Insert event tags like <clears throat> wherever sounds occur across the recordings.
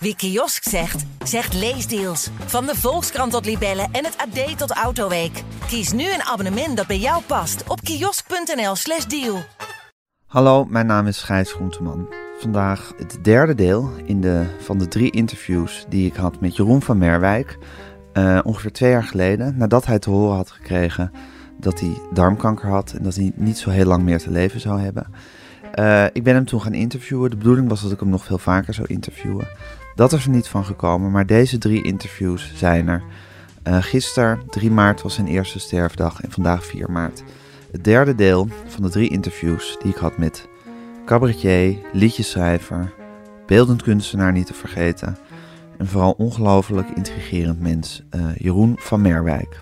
Wie kiosk zegt, zegt leesdeals. Van de Volkskrant tot Libellen en het AD tot Autoweek. Kies nu een abonnement dat bij jou past op kiosk.nl/slash deal. Hallo, mijn naam is Gijs Groenteman. Vandaag het derde deel in de, van de drie interviews die ik had met Jeroen van Merwijk. eh, ongeveer twee jaar geleden, nadat hij te horen had gekregen dat hij darmkanker had en dat hij niet zo heel lang meer te leven zou hebben. Eh, ik ben hem toen gaan interviewen. De bedoeling was dat ik hem nog veel vaker zou interviewen. Dat is er niet van gekomen, maar deze drie interviews zijn er. Uh, gisteren, 3 maart, was zijn eerste sterfdag en vandaag 4 maart. Het derde deel van de drie interviews die ik had met cabaretier, liedjeschrijver, beeldend kunstenaar niet te vergeten en vooral ongelooflijk intrigerend mens, uh, Jeroen van Merwijk.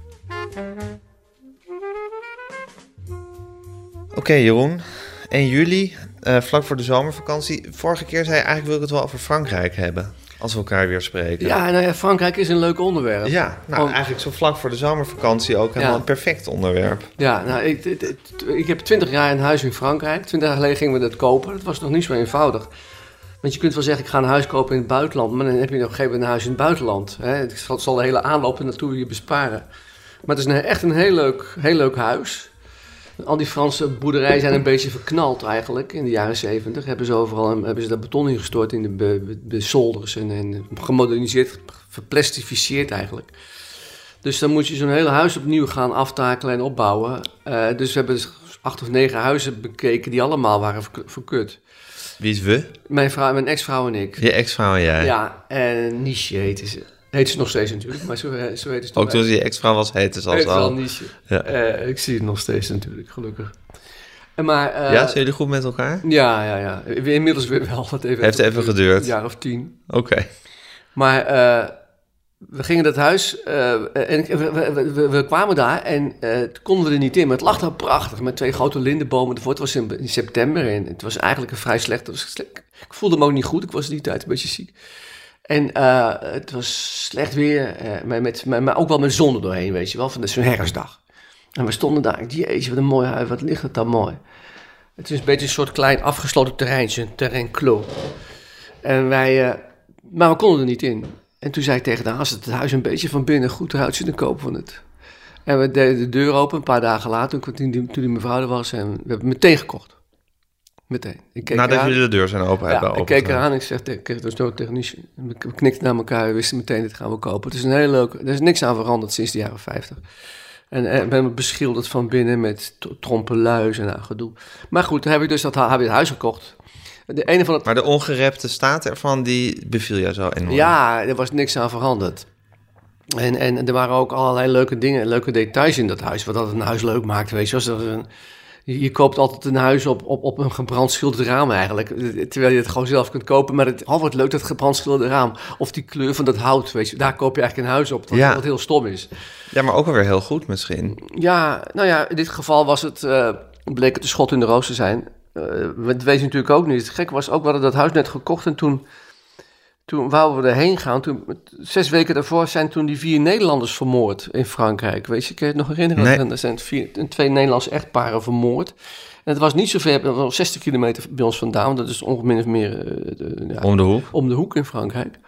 Oké Jeroen, 1 juli, uh, vlak voor de zomervakantie. Vorige keer zei je eigenlijk wil ik het wel over Frankrijk hebben. Als we elkaar weer spreken. Ja, nou ja, Frankrijk is een leuk onderwerp. Ja, nou eigenlijk zo vlak voor de zomervakantie ook helemaal ja. een perfect onderwerp. Ja, nou, ik, ik, ik heb twintig jaar een huis in Frankrijk. Twintig jaar geleden gingen we dat kopen. Dat was nog niet zo eenvoudig. Want je kunt wel zeggen, ik ga een huis kopen in het buitenland. Maar dan heb je op een gegeven moment een huis in het buitenland. Hè? Het zal, de hele aanloop naartoe je besparen. Maar het is een, echt een heel leuk, heel leuk huis. Al die Franse boerderijen zijn een beetje verknald eigenlijk. In de jaren zeventig hebben ze overal hebben ze daar beton ingestort in de, be, de zolders. En, en gemoderniseerd, verplastificeerd eigenlijk. Dus dan moet je zo'n hele huis opnieuw gaan aftakelen en opbouwen. Uh, dus we hebben acht of negen huizen bekeken die allemaal waren verkut. Wie is we? Mijn, vrouw, mijn ex-vrouw en ik. Je ex-vrouw en jij? Ja, en Niche heette ze. Heet ze nog steeds natuurlijk, maar zo, zo heet ze Ook toen ze je ex-vrouw was, heette ze al. al. Niche. Ja. Uh, ik zie het nog steeds natuurlijk, gelukkig. Maar, uh, ja, zijn jullie goed met elkaar? Ja, ja, ja. Inmiddels weer wel. Het even Heeft even geduurd? Een jaar of tien. Oké. Okay. Maar uh, we gingen dat huis en we, we, we, we, kwamen daar en konden we er niet in. Maar het lag daar prachtig met twee grote lindenbomen ervoor. Het was in, in september en het was eigenlijk een vrij slecht. Ik voelde me ook niet goed. Ik was die tijd een beetje ziek. En uh, het was slecht weer, uh, maar, met, maar, ook wel met zon doorheen, weet je wel, van zo'n herfstdag. En we stonden daar, jeetje, wat een mooi huis, wat ligt het dan mooi. Het is een beetje een soort klein afgesloten terreintje, een terrein clos. En wij, uh, maar we konden er niet in. En toen zei ik tegen de als het huis een beetje van binnen goed eruit ziet, dan kopen we het. En we deden de deur open een paar dagen later, toen die, toen die mevrouw er was, en we hebben het meteen gekocht. Meteen. Ik keek Nadat jullie de deur zijn open ja, hebben ik keek eraan en ik zeg, ik kreeg dus technisch. We knikten naar elkaar, we wisten meteen, dit gaan we kopen. Het is een heel leuk, er is niks aan veranderd sinds de jaren 50. En, en ben beschilderd van binnen met trompeluis en gedoe. Maar goed, dan heb ik dus dat, heb ik het huis gekocht. De ene van het... Maar de ongerepte staat ervan, die beviel jou zo enorm? Ja, er was niks aan veranderd. En, en er waren ook allerlei leuke dingen, leuke details in dat huis, wat dat een huis leuk maakt, weet je. Zoals er een, je koopt altijd een huis op, op, op een gebrandschilderd raam eigenlijk. Terwijl je het gewoon zelf kunt kopen. Maar het, oh wat leuk dat gebrandschilderde raam. Of die kleur van dat hout, weet je. Daar koop je eigenlijk een huis op, wat, ja. wat heel stom is. Ja, maar ook alweer heel goed misschien. Ja, nou ja, in dit geval was het, uh, bleek het een schot in de roos te zijn. Uh, dat weet je natuurlijk ook niet. Het gek was ook, we hadden dat huis net gekocht en toen... Toen wouden we erheen gaan. Toen, zes weken daarvoor zijn toen die vier Nederlanders vermoord in Frankrijk. Weet je, kan je het nog herinneren? Nee. Er zijn vier, twee Nederlandse echtparen vermoord. En het was niet zo ver, wel 60 kilometer bij ons vandaan. Dat is ongeveer of meer... Uh, de, ja, om de hoek? Om de hoek in Frankrijk.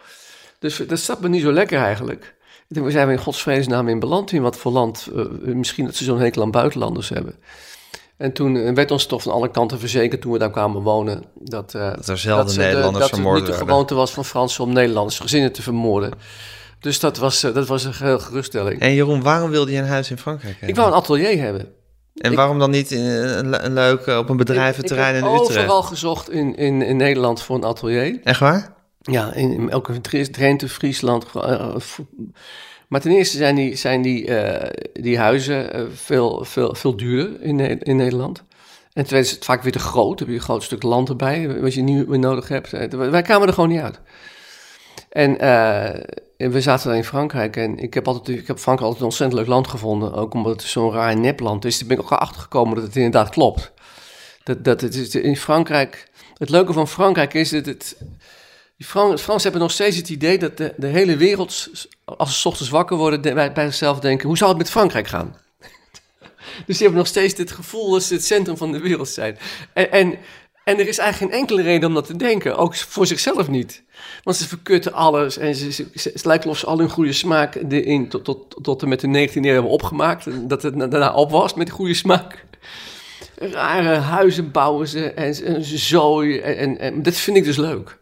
Dus dat zat me niet zo lekker eigenlijk. We zijn we in godsvredesnaam in beland in wat voor land. Uh, misschien dat ze zo'n hekel aan buitenlanders hebben. En toen werd ons toch van alle kanten verzekerd toen we daar kwamen wonen. Dat, uh, dat er zelden dat Nederlanders de, vermoord Dat het niet de gewoonte was van Fransen om Nederlandse gezinnen te vermoorden. Dus dat was, uh, dat was een heel geruststelling. En Jeroen, waarom wilde je een huis in Frankrijk hebben? Ik wou een atelier hebben. En ik, waarom dan niet een, een leuk op een bedrijventerrein in Utrecht? Ik heb overal gezocht in, in, in Nederland voor een atelier. Echt waar? Ja, in, in elke Drenthe, Friesland. Uh, maar ten eerste zijn die, zijn die, uh, die huizen uh, veel, veel, veel duurder in, in Nederland. En ten is het vaak weer te groot. Heb je een groot stuk land erbij, wat je niet meer nodig hebt. Wij kwamen er gewoon niet uit. En, we zaten in Frankrijk en ik heb, altijd, ik heb Frankrijk altijd een ontzettend leuk land gevonden. Ook omdat het zo'n raar nepland is. Daar ben ik ook achter gekomen dat het inderdaad klopt. Dat, dat het in Frankrijk... Het leuke van Frankrijk is dat het... Die Frans, Fransen hebben nog steeds het idee dat de, hele wereld, als ze ochtends wakker worden, de, bij, zichzelf denken: hoe zou het met Frankrijk gaan? <laughs> dus die hebben nog steeds dit gevoel dat ze het centrum van de wereld zijn. En, en, er is eigenlijk geen enkele reden om dat te denken. Ook voor zichzelf niet. Want ze verkutten alles. En ze, ze, ze, het lijkt alsof ze al hun goede smaak in, tot, tot, tot en met de 19e eeuw hebben opgemaakt. Dat het daarna op was met goede smaak. Rare huizen bouwen ze en, en zooi. En, en dat vind ik dus leuk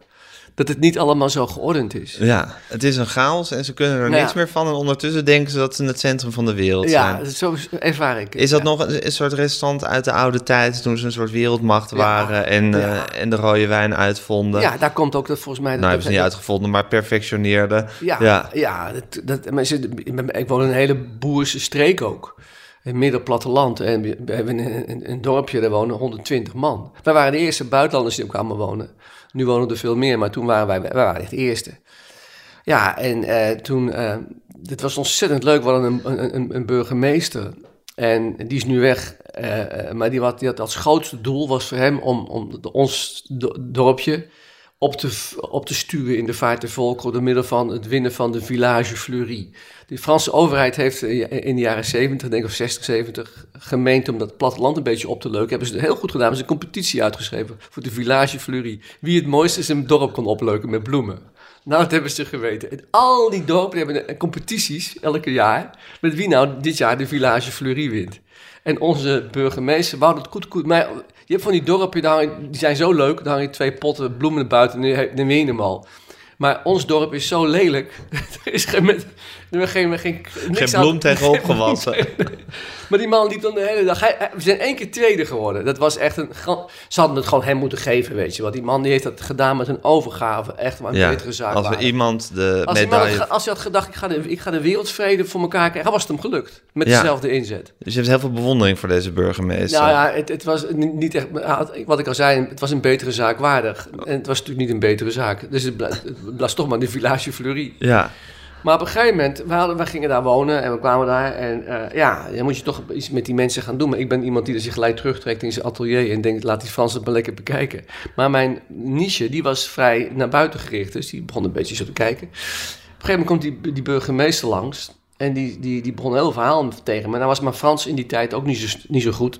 dat het niet allemaal zo geordend is. Ja, het is een chaos en ze kunnen er niks meer van. En ondertussen denken ze dat ze het centrum van de wereld ja, zijn. Ja, zo ervaar ik Is dat nog een, een, soort restant uit de oude tijd... toen ze een soort wereldmacht waren en, uh, en de rode wijn uitvonden? Ja, daar komt ook dat volgens mij... Nou, hebben ze niet uitgevonden, maar perfectioneerden. Ja, ja. dat, dat, maar ze, ik woon in een hele boerse streek ook in midden platteland. En we hebben een, een, dorpje, daar wonen 120 man. Wij waren de eerste buitenlanders die ook kwamen wonen. Nu wonen er veel meer, maar toen waren wij, wij waren echt eerste. Ja, en uh, toen, uh, dit was ontzettend leuk. We hadden een, een, een burgemeester en die is nu weg. Uh, maar die die had als grootste doel was voor hem om, om ons dorpje op te, op te stuwen in de vaart der volkeren door middel van het winnen van de Village Fleury. De Franse overheid heeft in de jaren 70, denk ik of 60, 70, gemeend om dat platteland een beetje op te leuken. Hebben ze heel goed gedaan. Hebben ze een competitie uitgeschreven voor de Village Fleury. Wie het mooiste zijn dorp kon opleuken met bloemen. Nou, dat hebben ze geweten. En al die dorpen hebben competities elke jaar. Met wie nou dit jaar de Village Fleury wint. En onze burgemeester wou dat goed, goed. Maar je hebt van die dorpen, die zijn zo leuk. Dan hang je twee potten bloemen buiten en dan win je hem al. Maar ons dorp is zo lelijk. <laughs> er is geen, met, er geen, geen, niks geen bloem tegenop gewassen. Maar die man liep dan de hele dag. Hij, we zijn één keer tweede geworden. Dat was echt een. Ze hadden het gewoon hem moeten geven, weet je. Want die man die heeft dat gedaan met een overgave. Echt een ja, betere zaak. Als iemand de als medaille. Iemand, als hij had gedacht, ik ga, de, ik ga de wereldvrede voor elkaar krijgen, was het hem gelukt. Met ja. dezelfde inzet. Dus je hebt heel veel bewondering voor deze burgemeester. Nou ja, het, het was niet echt. Wat ik al zei, het was een betere zaak waardig. En het was natuurlijk niet een betere zaak. Dus het, het was toch maar de Village Fleury. Ja. Maar op een gegeven moment, we, hadden, we gingen daar wonen en we kwamen daar. En uh, ja, dan moet je toch iets met die mensen gaan doen. Maar ik ben iemand die zich gelijk terugtrekt in zijn atelier en denkt, laat die Fransen maar lekker bekijken. Maar mijn niche, die was vrij naar buiten gericht. Dus die begon een beetje zo te kijken. Op een gegeven moment komt die, die burgemeester langs. En die, die, die begon heel verhaal tegen me. Nou was mijn Frans in die tijd ook niet zo, niet zo goed.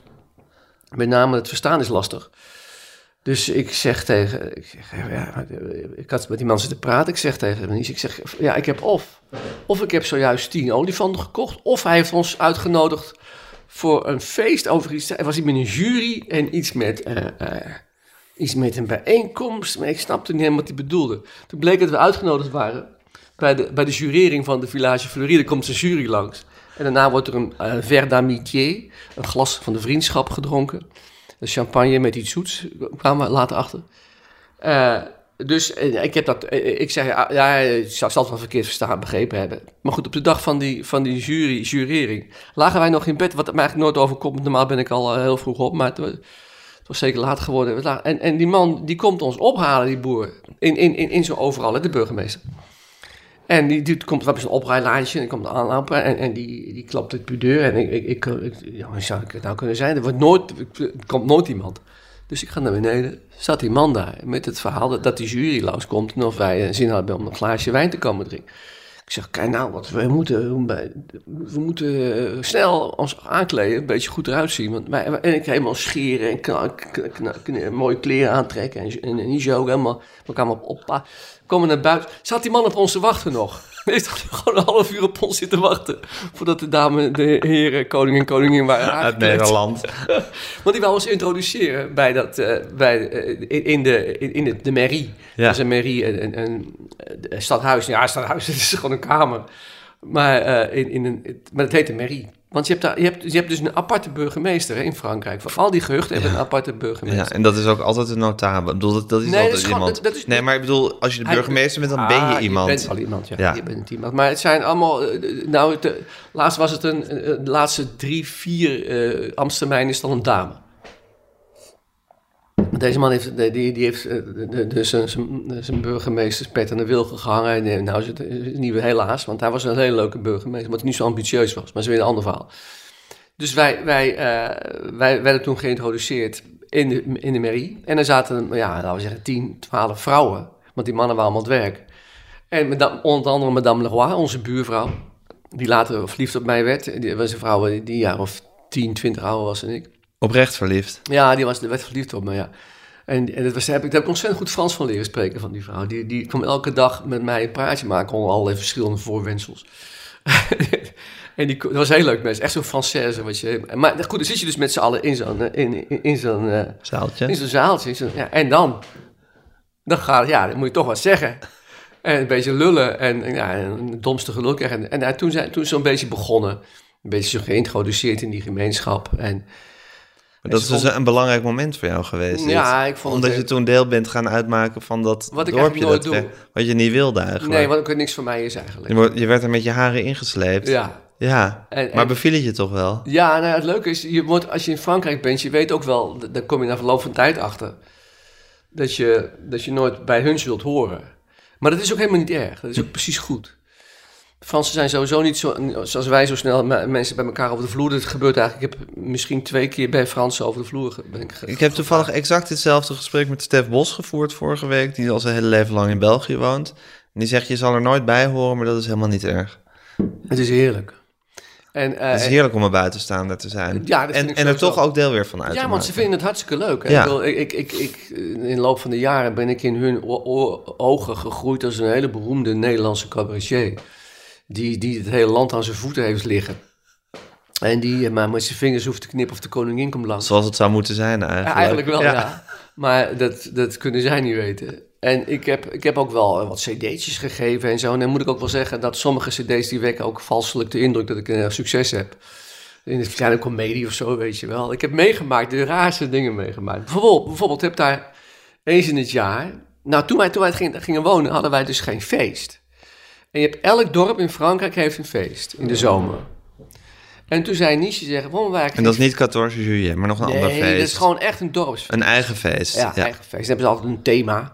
Met name het verstaan is lastig. Dus ik zeg tegen, ik, ik had met die man zitten praten. Ik zeg tegen hem, ik zeg, ja, ik heb of, of ik heb zojuist tien olifanten gekocht, of hij heeft ons uitgenodigd voor een feest over iets. Er was iets met een jury en iets met, uh, uh, iets met een bijeenkomst. Maar ik snapte niet helemaal wat hij bedoelde. Toen bleek dat we uitgenodigd waren bij de, bij de jurering van de Village. Er komt zijn jury langs. En daarna wordt er een uh, verre d'amitié, een glas van de vriendschap gedronken de champagne met iets zoets kwamen we later achter. Uh, dus ik heb dat, ik zeg, ja, ik zal het wel verkeerd verstaan, begrepen hebben. Maar goed, op de dag van die, van die jury, jurering lagen wij nog in bed, wat mij eigenlijk nooit overkomt. Normaal ben ik al heel vroeg op, maar het was, zeker laat geworden. En, en die man, die komt ons ophalen, die boer, in, in, in, in zo overal, de burgemeester. En die, die komt, op een oprijlaantje en komt aanlopen en, en die, die klapt het de deur. En ik, ik, ik, ja, hoe zou ik het nou kunnen zijn? Er, wordt nooit, komt nooit iemand. Dus ik ga naar beneden, zat die man daar met het verhaal dat, dat die jury langskomt en of wij zin hadden om een glaasje wijn te komen drinken. Ik zeg, kijk nou, wat, we, moeten, we moeten snel ons aankleden, een beetje goed eruit zien. Want wij, en ik helemaal scheren en mooie kleren aantrekken en, en, en niet ook helemaal, we kwamen op, op komen naar buiten. Zat die man op ons te wachten nog? Heeft gewoon een half uur op ons zitten wachten. Voordat de dame, de heren, koning en koningin waren Uit Nederland. <laughs> Want die wou ons introduceren bij dat, uh, bij, uh, in, de, in, de, de mairie. Ja. Dat is een mairie, een, een, een, stadhuis. Ja, stadhuis, <laughs> het is gewoon een kamer. Maar, uh, in, in een, maar het heet een mairie. Want je hebt, daar, je, hebt, je hebt dus een aparte burgemeester hè, in Frankrijk. Voor al die gehuchten hebben een aparte burgemeester. Ja, en dat is ook altijd een notabele. Ik bedoel, dat, dat is nee, altijd dat is iemand. Dat, dat is, nee, maar ik bedoel, als je de burgemeester bent, dan ah, ben je iemand. Je bent al iemand, ja. ja. Je bent iemand. Maar het zijn allemaal... Nou, het, laatst was het een... De laatste drie, vier uh, Amstermijn is dan een dame. Deze man heeft, die, die heeft dus zijn burgemeesterspet aan de wilgen gehangen. En nou is het nieuwe helaas, want hij was een hele leuke burgemeester, het niet zo ambitieus was. Maar dat is weer een ander verhaal. Dus wij, wij, uh, wij werden toen geïntroduceerd in de, in de mairie. En er zaten, ja, laten we zeggen, 10, 12 vrouwen. Want die mannen waren allemaal aan het werk. En met, onder andere Madame Leroy, onze buurvrouw, die later verliefd op mij werd. Die was een vrouw die een jaar of 10, 20 ouder was dan ik. Oprecht verliefd? Ja, die was, werd verliefd op me, ja. En, en dat was, daar, heb ik, daar heb ik ontzettend goed Frans van leren spreken van die vrouw. Die, die kwam elke dag met mij een praatje maken onder allerlei verschillende voorwensels. <laughs> en die, dat was heel leuk mensen. Echt zo'n Française. Wat je, maar goed, dan zit je dus met z'n allen in zo'n eh, in, in, in zo'n eh, Zaaltje. in zo'n zaaltje. in zo'n- ja, en dan? Dan, gaat, ja, dan moet je toch wat zeggen. En een beetje lullen en, en ja, een domste krijgen. En, en toen, zijn, toen is zo'n beetje begonnen. Een beetje zo geïntroduceerd in die gemeenschap. En dat is dus een belangrijk moment voor jou geweest. dit. Ja, ik vond Omdat het- je toen deel bent gaan uitmaken van dat Wat ik dorpje. Dat nooit we- wat je niet wilde eigenlijk. nee, wat ook niks voor mij is eigenlijk. je, wordt- je werd er met je haren ingesleept. Ja, Ja. En- maar beviel het je toch wel? Ja, nou, het leuke is, je wordt, als je in Frankrijk bent, je weet ook wel, daar kom je na verloop van tijd achter, dat je, dat je nooit bij hun zult horen. Maar dat is ook helemaal niet erg, dat is ook precies goed. Fransen zijn sowieso niet zo, zoals wij zo snel me- mensen bij elkaar over de vloer. Dat gebeurt eigenlijk, ik heb misschien twee keer bij Fransen over de vloer ben ik Ik heb toevallig exact hetzelfde gesprek met Stef Bos gevoerd vorige week. Die al zijn hele leven lang in België woont. En die zegt, je zal er nooit bij horen, maar dat is helemaal niet erg. Het is heerlijk. En, eh, Het is heerlijk om er buitenstaander te zijn. Ja, en, en er toch ook deel weer van uit Ja, want ze vinden het hartstikke leuk. hè. Ja. Ik, bedoel, ik, ik, ik, ik- in de loop van de jaren ben ik in hun ogen gegroeid als een hele beroemde Nederlandse cabaretier. Die, die het hele land aan zijn voeten heeft liggen. En die eh, maar met zijn vingers hoeft te knippen of de koningin komt langs. Zoals het zou moeten zijn eigenlijk. Ja, eigenlijk wel, ja. Maar dat, dat kunnen zij niet weten. En ik heb, ik heb ook wel eh, wat cd'tjes gegeven en zo. En dan moet ik ook wel zeggen dat sommige cd's die wekken ook valselijk de indruk dat ik een succes heb. In de kleine comedie of zo, weet je wel. Ik heb meegemaakt, de raarste dingen meegemaakt. Bijvoorbeeld, bijvoorbeeld heb daar eens in het jaar... Nou, toen wij, toen wij gingen, gingen wonen, hadden wij dus geen feest. En je hebt elk dorp in Frankrijk heeft een feest in de zomer. En toen zei Nietzsche zeggen, waarom wij En dat is niet 14 juli, maar nog een ander Nee, feest. dat is gewoon echt een dorpsfeest. Een eigen feest. Ja, eigen feest. Dan hebben ze altijd een thema.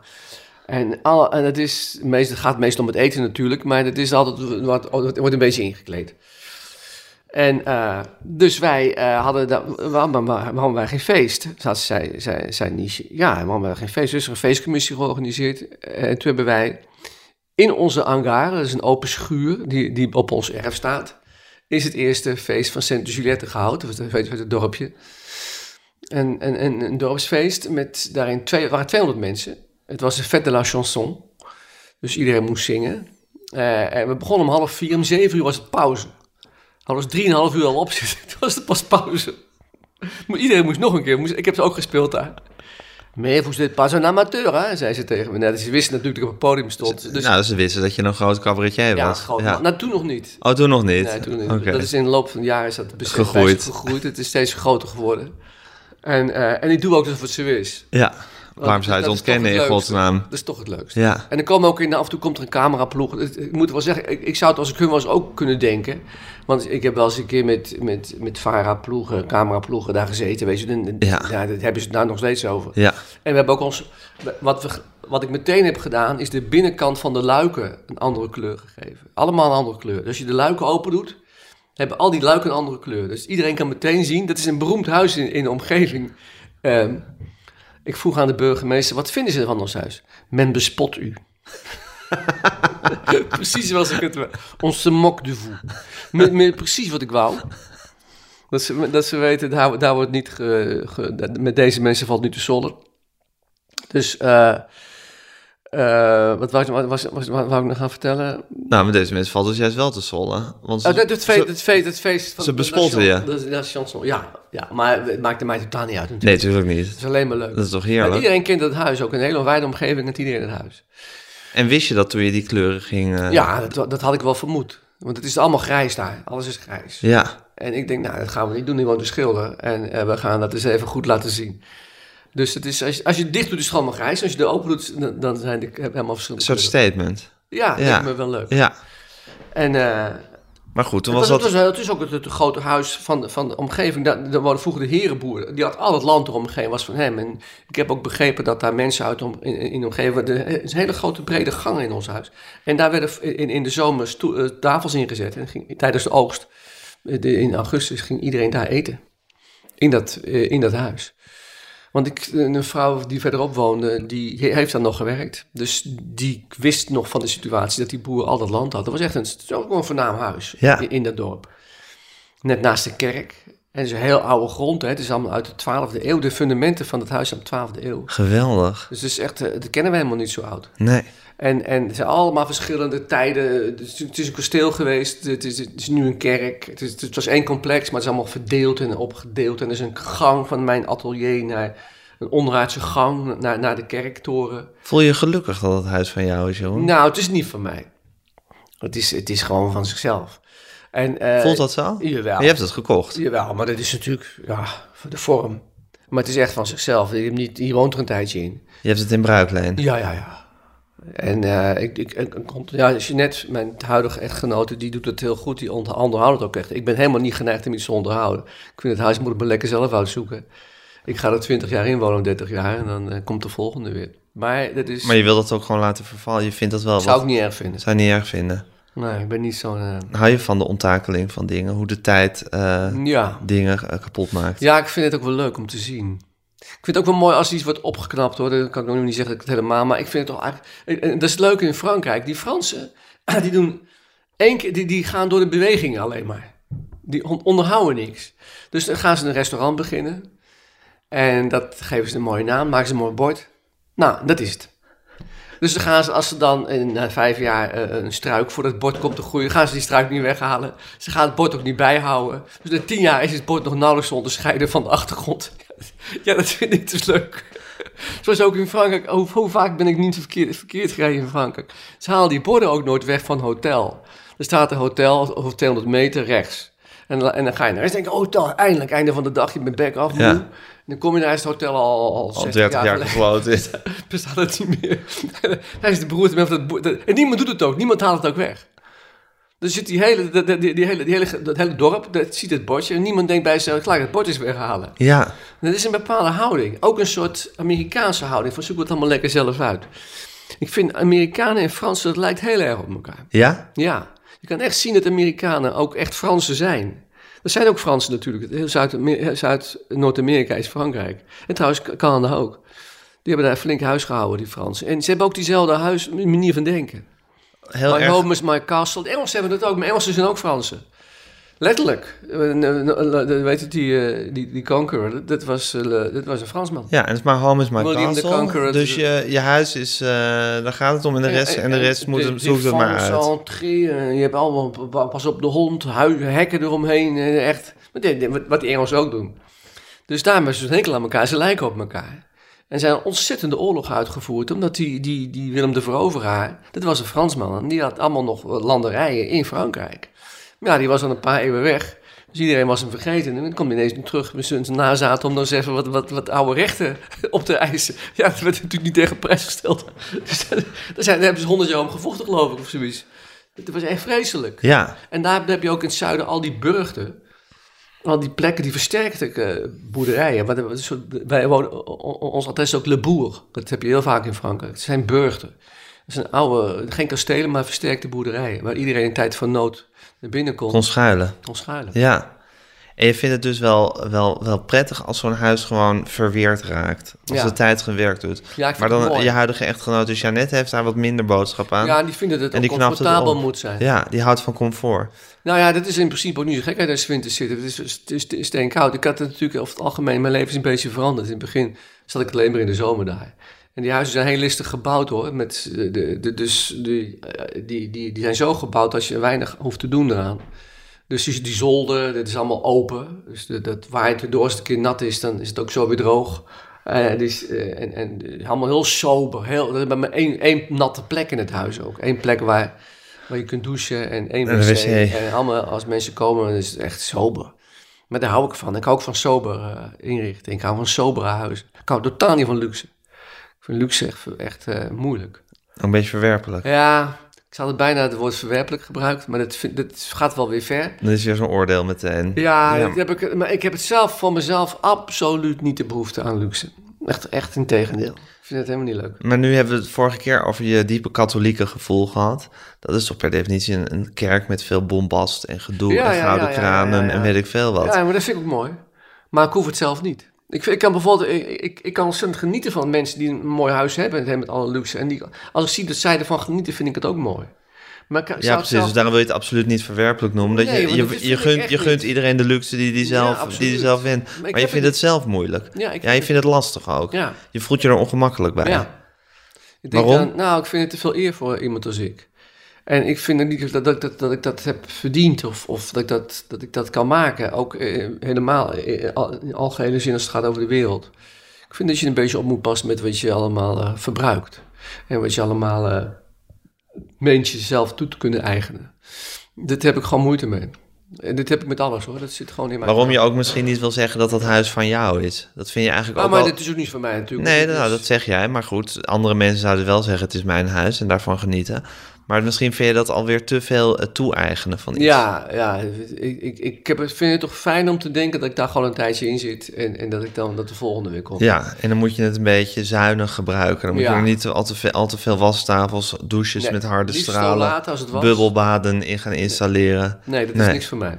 En, alle, en het, is, meestal, het gaat meestal om het eten natuurlijk, maar het is altijd wat, het wordt een beetje ingekleed. En eh, dus wij eh, hadden, da- waarom, wij geen feest? Zat, zei, zei, zei Nietzsche. Ja, waarom wij geen feest? Dus er een feestcommissie georganiseerd. En toen hebben wij in onze hangar, dat is een open schuur die, die op ons erf staat, is het eerste feest van Sint Juliette gehouden. Dat was het, het dorpje. En, en, en een dorpsfeest met daarin twee, waren 200 mensen. Het was de fête de la chanson. Dus iedereen moest zingen. Eh, en we begonnen om half vier. Om zeven uur was het pauze. Hadden we drieënhalf uur al op zitten. Toen was het pas pauze. Iedereen moest nog een keer. Moest, ik heb ze ook gespeeld daar. Mais vous êtes pas un amateur, hè? zei ze tegen me. Net, ze wisten natuurlijk dat ik op het podium stond. Dus, nou, ze wisten dat je een groot cabaretier ja, was. groot. Nou, toen nog niet. Oh, toen nog niet? Nee, toen niet. Dat is in de loop van de jaren is dat Gegroeid. ze gegroeid. Het is steeds groter geworden. En, eh, en ik doe ook alsof het zo is. Ja, waarom zou je het ontkennen in godsnaam? Dat is toch het leukste. Ja. En dan komen ook in, af en toe komt er een cameraploeg. Ik moet wel zeggen, ik, ik zou het als ik hun was ook kunnen denken. Want ik heb wel eens een keer met, met, met VARA-ploegen, cameraploegen daar gezeten. Weet je, en, Ja. daar hebben ze het nou nog steeds over. Ja, En we hebben ook ons, wat, we, wat ik meteen heb gedaan, is de binnenkant van de luiken een andere kleur gegeven. Allemaal een andere kleur. Dus als je de luiken open doet, hebben al die luiken een andere kleur. Dus iedereen kan meteen zien, dat is een beroemd huis in, in de omgeving. Ehm, ik vroeg aan de burgemeester, wat vinden ze van ons huis? Men bespot u. <laughs> precies zoals ik het... On se moque de met precies wat ik wou. Dat ze, dat ze weten, daar, daar wordt niet ge, met deze mensen valt niet te sollen. Dus, eh eh, wat wou ik, was, was, wou ik nog gaan vertellen? nou, met deze mensen valt dus juist wel te sollen. Want ze- Oh, het, feest, ze- het, feest, het feest van ze de bespotten nation- je. de- de chanson. Ja, ja, maar het maakte mij totaal niet uit natuurlijk. Nee, natuurlijk niet. Het is alleen maar leuk. Dat is toch Maar heerlijk? iedereen kent het huis, ook een hele wijde omgeving kent iedereen het huis. En wist je dat toen je die kleuren ging... eh, Ja, dat, dat had ik wel vermoed. Want het is allemaal grijs daar. Alles is grijs. Ja, En ik denk, nou, dat gaan we niet doen. Die woont te schilderen. En eh, we gaan dat eens even goed laten zien. Dus het is, als, je, als je het dicht doet, is het gewoon maar grijs. Als je de open doet, dan, dan zijn de helemaal een verschillende soort kleuren. statement. Ja, Ja. lijkt me wel leuk. Ja, En eh, maar goed, toen het, was was, dat... het, was, het is ook het, het grote huis van de, van de omgeving. Daar, daar woonde vroeger de herenboer. Die had al het land eromheen, was van hem. En ik heb ook begrepen dat daar mensen uit om, in, in de omgeving... Er is een hele grote brede gang in ons huis. En daar werden in, in de zomer eh, tafels ingezet. En ging, tijdens de oogst, eh, de- in augustus, ging iedereen daar eten. In dat, in dat huis. Want ik, een vrouw die verderop woonde, die heeft daar nog gewerkt. Dus die wist nog van de situatie dat die boer al dat land had. Dat was echt een, een voornaam huis Ja. in, in dat dorp. Net naast de kerk. En het is een heel oude grond. Hè. Het is allemaal uit de 12e eeuw. De fundamenten van het huis zijn uit de 12e eeuw. Geweldig. Dus het is echt, eh, dat kennen we helemaal niet zo oud. Nee. En, en het zijn allemaal verschillende tijden. Het is, een kasteel geweest. Het is, het is nu een kerk. Het, is, het was één complex, maar het is allemaal verdeeld en opgedeeld. En er is een gang van mijn atelier naar een onderaardse gang naar, naar de kerktoren. Voel je gelukkig dat het huis van jou is, Jeroen? Nou, het is niet van mij. Het is, het is gewoon van zichzelf. En, eh, Voelt dat zo? Jawel. Je hebt het gekocht. Jawel, maar dat is natuurlijk ja, voor de vorm. Maar het is echt van zichzelf. Je, hebt niet, je woont er een tijdje in. Je hebt het in bruikleen. Ja, ja, ja. En eh, ik, ik, ik, ja, Jeanette, mijn huidige echtgenote, die doet het heel goed. Die onder- onderhoudt het ook echt. Ik ben helemaal niet geneigd om iets te onderhouden. Ik vind het huis moet ik me lekker zelf uitzoeken. Ik ga er 20 jaar in wonen, 30 jaar, en dan eh, komt de volgende weer. Maar dat is, Maar je wil dat ook gewoon laten vervallen. Je vindt dat wel zou ik niet erg vinden. Zou je niet erg vinden. Nee, ik ben niet zo'n... eh, Hou je van de onttakeling van dingen? Hoe de tijd ja. dingen kapot maakt? ja, ik vind het ook wel leuk om te zien. Ik vind het ook wel mooi als iets wordt opgeknapt hoor. Dan kan ik nog niet zeggen dat ik het helemaal. Maar ik vind het toch eigenlijk. en- en Dat is het leuke in Frankrijk. Die Fransen, <clears throat> die doen één keer, die, die gaan door de bewegingen alleen maar. Die on- onderhouden niks. Dus dan gaan ze een restaurant beginnen. En dat geven ze een mooie naam, maken ze een mooi bord. Nou, dat is het. Dus dan gaan ze, als ze dan in na vijf jaar eh, een struik voor dat bord komt te groeien, gaan ze die struik niet weghalen. Ze gaan het bord ook niet bijhouden. Dus na tien jaar is het bord nog nauwelijks te onderscheiden van de achtergrond. <laughs> Ja, dat vind ik dus leuk. Zoals ook in Frankrijk. Hoe, hoe vaak ben ik niet verkeerd, verkeerd gereden in Frankrijk? Ze halen die borden ook nooit weg van hotel. Er staat een hotel of 200 meter rechts. En, dan- en dan ga je naar rechts en denk je, oh, toch, eindelijk, einde van de dag, je bent back af. Ja. Dan kom je naar het hotel al, al, Al 60 30 jaar is. <laughs> bestaat het niet meer. <laughs> Hij is de beroerte met dat boer- dat- En niemand doet het ook. Niemand haalt het ook weg. Dus zit die hele, die, die hele, die hele, dat hele dorp, dat ziet het bordje. En niemand denkt bij zichzelf, gelijk het bord is weghalen. Ja, Dat is een bepaalde houding. Ook een soort Amerikaanse houding. Van zoek het allemaal lekker zelf uit. Ik vind Amerikanen en Fransen, dat lijkt heel erg op elkaar. ja? Ja, je kan echt zien dat Amerikanen ook echt Fransen zijn. Er zijn ook Fransen natuurlijk. Heel Zuid- Zuid-Noord-Amerika is Frankrijk. En trouwens Canada ook. Die hebben daar flink huis gehouden, die Fransen. En ze hebben ook diezelfde huis, manier van denken. Heel my erg. home is my castle. De Engelsen hebben dat ook, maar Engelsen zijn ook Fransen. Letterlijk. Eh, Weet die, eh, die, die Conqueror, dat- was, eh, dat was een Fransman. Ja, en het is my home is my castle. Dus het- je, je huis is, eh, daar gaat het om en de rest, en de rest moet hem, zoek het maar uit. Entree, je hebt allemaal, pa- pas op de hond, hekken eromheen, echt. Wat die- die Engelsen ook doen. Dus daarom is het een hekel aan elkaar, ze lijken op elkaar. En zijn een ontzettende oorlog uitgevoerd, omdat die, die, die Willem de Veroveraar, dat was een Fransman, en die had allemaal nog landerijen in Frankrijk. Ja, die was al een paar eeuwen weg. Dus iedereen was hem vergeten. En dan komt hij ineens nu terug met zijn nazaten om dan eens even wat, wat, wat oude rechten <laughs> op te eisen. Ja, dat werd natuurlijk niet tegen prijs gesteld. <laughs> Dus daar, zijn, daar hebben ze honderd jaar om gevochten, geloof ik, of zoiets. Dat was echt vreselijk. Ja, En daar heb je ook in het zuiden al die burchten. Al die plekken, die versterkte eh, boerderijen. Maar wij wonen, ons adres is ook Le Bourg. Dat heb je heel vaak in Frankrijk. Het zijn burchten. Het zijn oude, geen kastelen, maar versterkte boerderijen. Waar iedereen in tijd van nood naar binnen kon, kon schuilen. kon schuilen. Ja. En je vindt het dus wel, wel, wel prettig als zo'n huis gewoon verweerd raakt. Als Ja. de tijd gewerkt doet. Ja, maar dan je huidige echtgenote Jeannette heeft daar wat minder boodschap aan. Ja, en die vinden dat het En ook die comfortabel moet zijn. Ja, die houdt van comfort. Nou ja, dat is in principe ook niet zo gek uit als winter zitten. Het is, het is, het is steenkoud. Ik had het natuurlijk over het algemeen, mijn leven is een beetje veranderd. In het begin zat ik alleen maar in de zomer daar. En die huizen zijn heel listig gebouwd hoor. Met de, de, dus die, eh, die, die, die zijn zo gebouwd dat je weinig hoeft te doen eraan. Dus die, die zolder, dat is allemaal open. Dus de, dat waait weer door. Als het een keer nat is, dan is het ook zo weer droog. Dus, en, en allemaal heel sober. Heel, er is maar één, één natte plek in het huis ook. Eén plek waar, waar je kunt douchen en één wc. En allemaal, als mensen komen, dan is het echt sober. Maar daar hou ik van. Ik hou ook van sober eh, inrichting. Ik hou van sobere huizen. Ik hou totaal niet van luxe. Ik vind luxe echt, echt eh, moeilijk. Een beetje verwerpelijk. Ja, ik had het bijna het woord verwerpelijk gebruikt, maar dat, vind, dat gaat wel weer ver. Dan is weer zo'n oordeel meteen. Ja, Ja. Dat heb ik, maar ik heb het zelf voor mezelf absoluut niet de behoefte aan luxe. Echt, echt in tegendeel. Ik vind het helemaal niet leuk. Maar nu hebben we het vorige keer over je diepe katholieke gevoel gehad. Dat is toch per definitie een, een kerk met veel bombast en gedoe Ja, en gouden ja, kranen en weet ik veel wat. Ja, maar dat vind ik ook mooi. Maar ik hoef het zelf niet. Ik, ik kan bijvoorbeeld, ik, ik, kan ontzettend genieten van mensen die een mooi huis hebben en met alle luxe. En die, als ik zie dat zij ervan genieten, vind ik het ook mooi. Maar zou Ja, precies. zelf- Dus daarom wil je het absoluut niet verwerpelijk noemen. Dat Nee, je, je, je, gunt, je gunt iedereen de luxe die die zelf, absoluut. die die zelf wint. Maar je vindt het- zelf moeilijk. Ja, Ja, je vindt het lastig ook. Ja. Je voelt je er ongemakkelijk bij. Ja. Ik denk Waarom? Dan, nou, ik vind het te veel eer voor iemand als ik. En ik vind niet dat, dat, dat, dat ik dat heb verdiend of, of dat, ik dat, dat ik dat kan maken. Ook eh, helemaal eh, al- in algehele zin als het gaat over de wereld. Ik vind dat je een beetje op moet passen met wat je allemaal eh, verbruikt. En wat je allemaal eh meent jezelf toe te kunnen eigenen. Dit heb ik gewoon moeite mee. En dit heb ik met alles hoor. Dat zit gewoon in mijn Waarom je ook misschien niet wil zeggen dat dat huis van jou is. Dat vind je eigenlijk Ah, ook maar wel... dit is ook niet van mij natuurlijk. Nee, nou, dat zeg jij. Maar goed, andere mensen zouden wel zeggen het is mijn huis en daarvan genieten. Maar misschien vind je dat alweer te veel het toe-eigenen van iets. Ja, ja ik, ik, ik heb het, vind het toch fijn om te denken dat ik daar gewoon een tijdje in zit. En, en dat ik dan dat de volgende weer komt. Ja, en dan moet je het een beetje zuinig gebruiken. Dan moet Ja. je er niet al te veel, al te veel wastafels, douches Nee, met harde stralen, laat als het was. bubbelbaden in gaan installeren. Nee, dat Nee. is niks voor mij.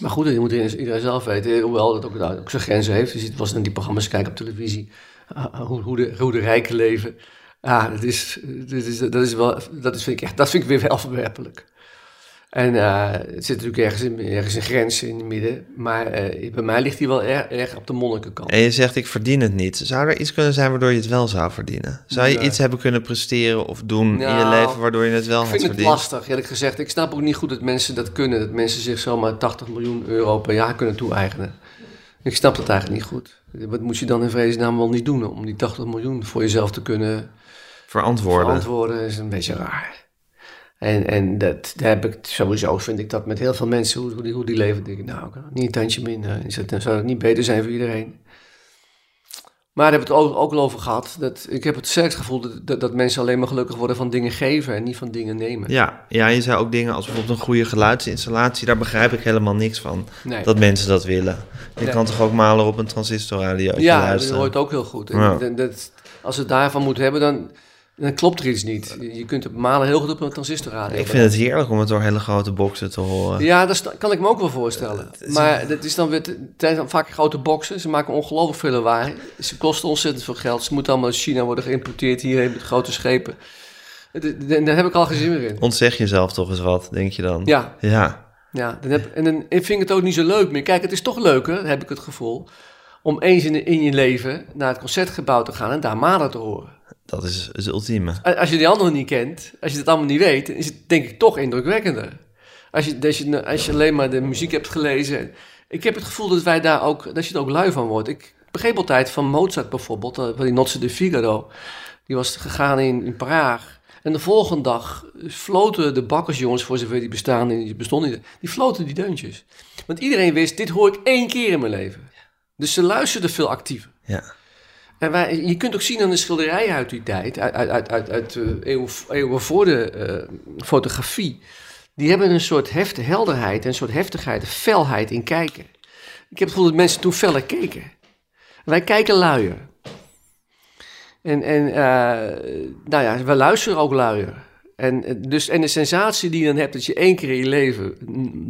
Maar goed, dat moet iedereen zelf weten. Hoewel dat ook, ook zijn grenzen heeft. Je ziet was naar die programma's kijken op televisie. Ah, hoe, hoe, de, hoe de rijken leven. Ja, dat is, dat is, dat is wel, dat is, vind ik echt, dat vind ik weer wel verwerpelijk. En eh, het zit natuurlijk ergens in, ergens een grens in het midden. Maar eh, bij mij ligt hij wel erg, erg op de monnikenkant. En je zegt, ik verdien het niet. Zou er iets kunnen zijn waardoor je het wel zou verdienen? Zou je iets hebben kunnen presteren of doen in je Nou, leven waardoor je het wel Ik had vind het verdiend? lastig, eerlijk gezegd. Ik snap ook niet goed dat mensen dat kunnen. Dat mensen zich zomaar 80 miljoen euro per jaar kunnen toe-eigenen. Ik snap dat eigenlijk niet goed. Wat moet je dan in vredesnaam wel niet doen om die 80 miljoen voor jezelf te kunnen Verantwoorden. verantwoorden? is een beetje raar. En, en dat, daar heb ik sowieso, vind ik dat met heel veel mensen, hoe, hoe, die, hoe die leven, denk ik, nou, niet een tandje minder. Is het, dan zou het niet beter zijn voor iedereen? Maar daar hebben we het ook, ook al over gehad. Dat, ik heb het sterkst gevoel dat, dat, dat mensen alleen maar gelukkig worden van dingen geven en niet van dingen nemen. Ja, ja, je zei ook dingen als bijvoorbeeld een goede geluidsinstallatie. Daar begrijp ik helemaal niks van. Nee. Dat mensen dat willen. Je Nee. kan toch ook malen op een transistorradio Ja, dat hoort ook heel goed. En Ja. dat, dat- als het daarvan moet hebben, dan, dan klopt er iets niet. Je kunt het malen heel goed op een transistorradio. Ik vind het heerlijk om het door hele grote boxen te horen. Ja, dat kan ik me ook wel voorstellen. Maar dat is dan weer, het zijn dan vaak grote boxen. Ze maken ongelooflijk veel lawaai. Ze kosten ontzettend veel geld. Ze moeten allemaal uit China worden geïmporteerd hierheen met grote schepen. Daar heb ik al geen zin meer in. Ontzeg jezelf toch eens wat, denk je dan? Ja, Ja, ja dan heb, en dan vind ik het ook niet zo leuk meer. Kijk, het is toch leuker, heb ik het gevoel, om eens in, in je leven naar het concertgebouw te gaan en daar Malen te horen. Dat is het ultieme. Als je die anderen niet kent, als je dat allemaal niet weet, is het denk ik toch indrukwekkender. Als je, als je, als je alleen maar de muziek hebt gelezen. Ik heb het gevoel dat wij daar ook, dat je er ook lui van wordt. Ik begreep altijd van Mozart bijvoorbeeld, eh, van die Nozze de Figaro. Die was gegaan in, in Praag. En de volgende dag floten de bakkersjongens, voor zover die bestaan, die bestonden niet, die floten die deuntjes. Want iedereen wist, dit hoor ik één keer in mijn leven. Dus ze luisterden veel actiever. Ja. En wij, je kunt ook zien aan de schilderijen uit die tijd, uit, uit, uit, uit, de eeuwen, eeuwen voor de eh, fotografie. Die hebben een soort hefte, helderheid, een soort heftigheid, een felheid in kijken. Ik heb het gevoel dat mensen toen feller keken. Wij kijken luier. En, en eh, nou ja, we luisteren ook luier. En, eh, dus, en de sensatie die je dan hebt dat je één keer in je leven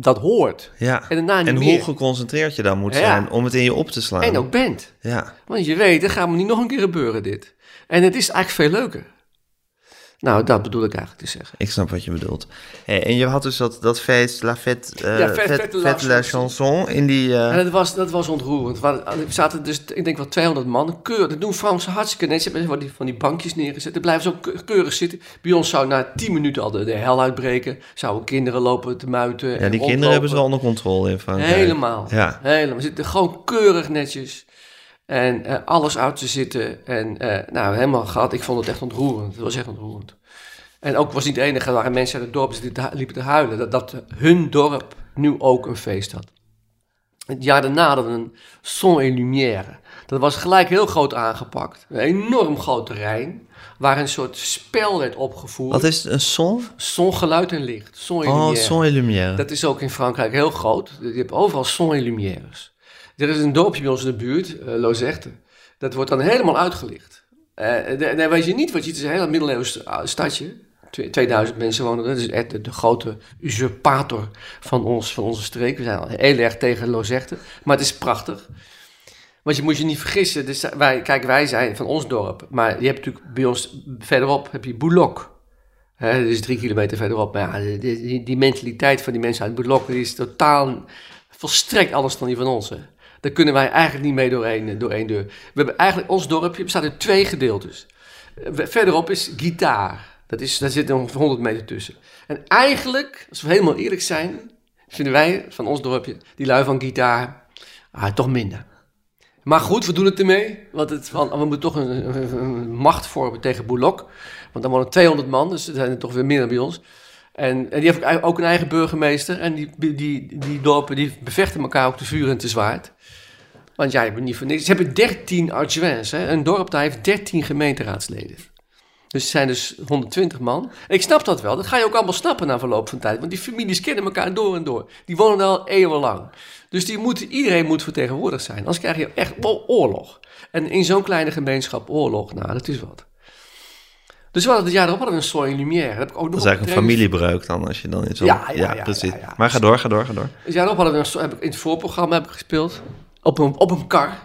dat hoort. ja. En daarna niet En hoe meer. geconcentreerd je dan moet Ja. zijn om het in je op te slaan. En ook bent. Ja. Want je weet, dat gaat me niet nog een keer gebeuren dit. En het is eigenlijk veel leuker. Nou, dat bedoel ik eigenlijk te zeggen. Ik snap wat je bedoelt. Hey, en je had dus dat, dat feest, La Fête, eh Ja, Fête- Fête- Fête de la Chanson, in die... eh, En dat was, dat was ontroerend. Er zaten dus, ik denk wel 200 man. Keur, dat doen Fransen hartstikke netjes. Ze hebben van die, van die bankjes neergezet. Dan blijven ze ook ke- keurig zitten. Bij ons zou na 10 minuten al de, de hel uitbreken. Zouden kinderen lopen te muiten. ja, en die kinderen hebben ze wel onder controle in Frankrijk. Helemaal. Ja. Helemaal. Ze zitten gewoon keurig netjes. En eh, alles uit te zitten. En eh, nou, helemaal gehad. Ik vond het echt ontroerend. Het was echt ontroerend. En ook was niet het enige. Er waren mensen uit het dorp die liepen te huilen. Dat, dat hun dorp nu ook een feest had. Het jaar daarna hadden we een Son et Lumière. Dat was gelijk heel groot aangepakt. Een enorm groot terrein. Waar een soort spel werd opgevoerd. Wat is het, een son? Son, geluid en licht. Son et Oh, Lumière. son et lumière. Dat is ook in Frankrijk heel groot. Je hebt overal son en lumières. Er is een dorpje bij ons in de buurt, uh. Dat wordt dan helemaal uitgelicht. Uh, daar weet je niet wat je... Het is een heel middeleeuws stadje. 2000 mensen wonen. Dat is echt de, grote usurpator van, ons, van onze streek. We zijn al heel erg tegen Lozerte. Maar het is prachtig. Want je moet je niet vergissen. Dus wij, kijk, wij zijn van ons dorp. Maar je hebt natuurlijk bij ons verderop heb je. Hè, dat is drie kilometer verderop. Maar ja, die, die, mentaliteit van die mensen uit Bulok is totaal volstrekt anders dan die van ons. Daar kunnen wij eigenlijk niet mee door één, door één deur. We hebben eigenlijk, ons dorpje bestaat uit twee gedeeltes. Eh, Verderop is gitaar. Dat is, daar zit ongeveer 100 meter tussen. En eigenlijk, als we helemaal eerlijk zijn, vinden wij van ons dorpje, die lui van gitaar, ah, toch minder. Maar goed, we doen het ermee. Want het, we moeten toch een macht vormen tegen Boulok. Want dan wonen 200 man, dus er zijn er toch weer minder bij ons. En, en die heeft ook- een eigen burgemeester. En die, die, die, dorpen die bevechten elkaar ook te vuur en te zwaard. Want ja, je bent niet voor niks. Ze hebben 13 adjoints. Hè. Een dorp daar heeft 13 gemeenteraadsleden. Dus het zijn dus 120 man. En ik snap dat wel. Dat ga je ook allemaal snappen na verloop van tijd. Want die families kennen elkaar door en door. Die wonen daar al eeuwenlang. Dus die moet, iedereen moet vertegenwoordigd zijn. Anders krijg je echt oorlog. En in zo'n kleine gemeenschap oorlog, nou, dat is wat. Dus we hadden het jaar erop hadden we een soort lumière. Dat heb ik ook nog Dat is eigenlijk een familiebreuk dan, als je dan in zo'n... Ja, ja, ja, precies. ja. Maar ga door, ga door, ga door. Dus ja, daarop hadden we een, heb ik in het voorprogramma heb ik gespeeld. Op een, op een kar.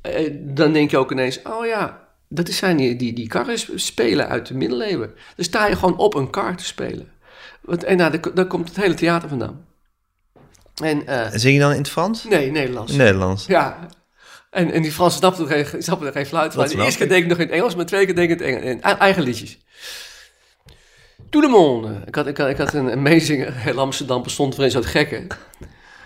Eh, Dan denk je ook ineens, oh ja, dat zijn die, die, die karren spelen uit de middeleeuwen. Dan sta je gewoon op een kar te spelen. Want, en nou, daar, daar komt het hele theater vandaan. En, En Zing je dan in het Frans? nee, Nederlands. Nederlands. Ja. En, en die Fransen snapten er geen, snapten er geen fluit van. De eerste keer deed ik nog in het Engels, maar de tweede keer deed ik in het Engels. In eigen liedjes. Tout le monde. Ik had, ik had, ik had een, meezinger. <laughs> Heel Amsterdam bestond voor eens uit gekken.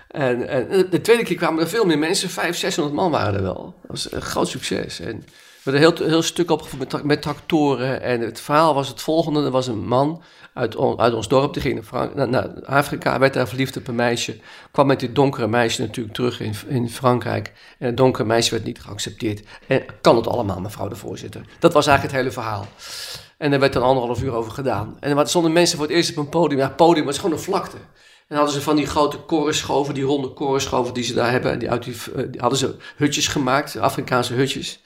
En, en de tweede keer kwamen er veel meer mensen. Vijf, 600 man waren er wel. Dat was een groot succes. En we hadden een heel, heel stuk opgevoerd met, met tractoren. En het verhaal was het volgende. Er was een man uit, uit ons dorp. Die ging naar, Frank- Afrika. Werd daar verliefd op een meisje. Kwam met dit donkere meisje natuurlijk terug in, in Frankrijk. En het donkere meisje werd niet geaccepteerd. En kan het allemaal, mevrouw de voorzitter. Dat was eigenlijk het hele verhaal. En daar werd dan anderhalf uur over gedaan. En er stonden mensen voor het eerst op een podium. Ja, podium was gewoon een vlakte. En hadden ze van die grote korenschoven, die ronde korenschoven die ze daar hebben. En die, uit die, eh, die hadden ze hutjes gemaakt, Afrikaanse hutjes.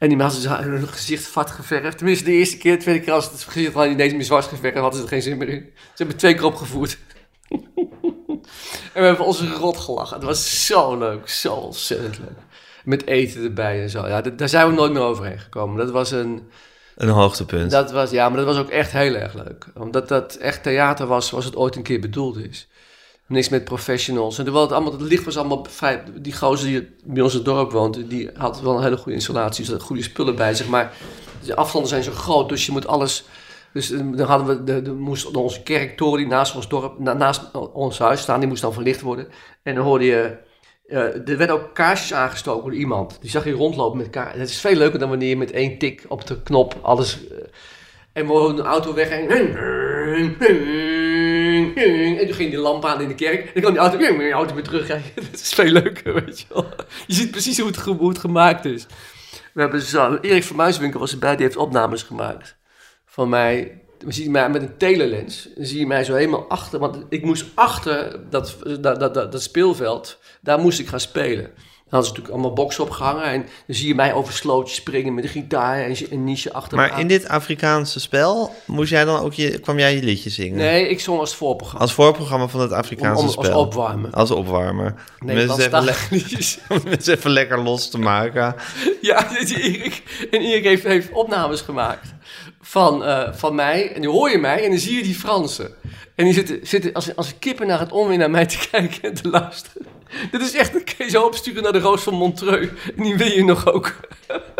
En die hadden ze hun gezicht vat geverfd. Tenminste, de eerste keer, de tweede keer als het gezicht van ineens meer zwart geverfd, hadden ze er geen zin meer in. Ze hebben twee keer opgevoerd. <laughs> en we hebben ons rot gelachen. Het was zo leuk, zo ontzettend leuk. Met eten erbij en zo. Ja, daar zijn we nooit meer overheen gekomen. Dat was een, Een hoogtepunt. dat was, ja, maar dat was ook echt heel erg leuk. Omdat dat echt theater was zoals het ooit een keer bedoeld is. Niks met professionals. En terwijl het, allemaal, het licht was allemaal. Die gozer die bij ons het dorp woont, die had wel een hele goede installatie. Dus goede spullen bij zich. Maar de afstanden zijn zo groot, dus je moet alles... Dus eh, dan hadden we, de, de, moest onze kerktoren naast ons dorp, na- naast ons huis staan, die moest dan verlicht worden. En dan hoorde je, eh, er werden ook kaarsjes aangestoken door iemand. Die zag je rondlopen met kaars. Het is veel leuker dan wanneer je met één tik op de knop alles... eh, en we een auto weg en... En toen ging die lamp aan in de kerk. En dan kwam die auto, auto weer terugrijden. <laughs> Dat is veel leuker, weet je wel. Je ziet precies hoe het, hoe het gemaakt is. We hebben zo... Erik van Muiswinkel was erbij, die heeft opnames gemaakt. Van mij... Dan zie mij met een telelens. Dan zie je mij zo helemaal achter. Want ik moest achter dat, dat, dat, dat speelveld. Daar moest ik gaan spelen. Dan hadden ze natuurlijk allemaal boksen opgehangen. En dan zie je mij over slootjes springen met een gitaar en een niche achter Maar in dit Afrikaanse spel moest jij dan ook je, kwam jij je liedje zingen? Nee, ik zong als voorprogramma. Als voorprogramma van het Afrikaanse Om- om- als spel. opwarmen. Als opwarmer. Om mensen even, le- Nederlandstalige liedjes. <laughs> om mensen even lekker los te maken. <laughs> Ja, Erik. En Erik heeft, heeft opnames gemaakt van, eh, van mij. En nu hoor je mij en dan zie je die Fransen. En die zitten, zitten als, als kippen naar het onweer naar mij te <laughs> kijken en te luisteren. <laughs> Dit is echt een zo opsturen naar de Roos van Montreux. En die wil je nog ook.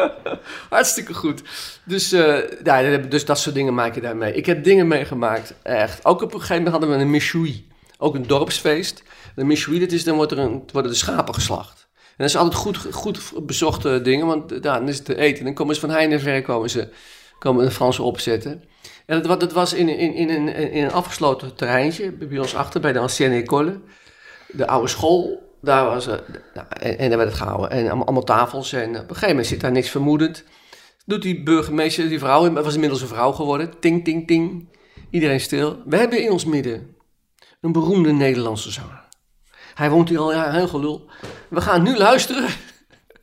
<laughs> Hartstikke goed. Dus, eh, ja, dus dat soort dingen maak je daarmee. Ik heb dingen meegemaakt, echt. Ook op een gegeven moment hadden we een Mishoui. Ook een dorpsfeest. De Mishoui, dat is, dan wordt er een, worden de schapen geslacht. En dat is altijd goed, goed bezochte dingen, want ja, dan is het te eten. Dan komen ze van heinde en ver komen ze komen de Fransen opzetten. En dat, wa- dat was in, in, in, een, in een afgesloten terreintje, bij ons achter, bij de Ancienne École. De oude school, daar was eh, nou, en, en daar werd het gehouden. En allemaal, tafels. En op een gegeven moment zit daar niks vermoedend. Doet die burgemeester, die vrouw, het was inmiddels een vrouw geworden. Ting, ting, ting. Iedereen stil. We hebben in ons midden een beroemde Nederlandse zanger. Hij woont hier al ja, heel gelul. We gaan nu luisteren.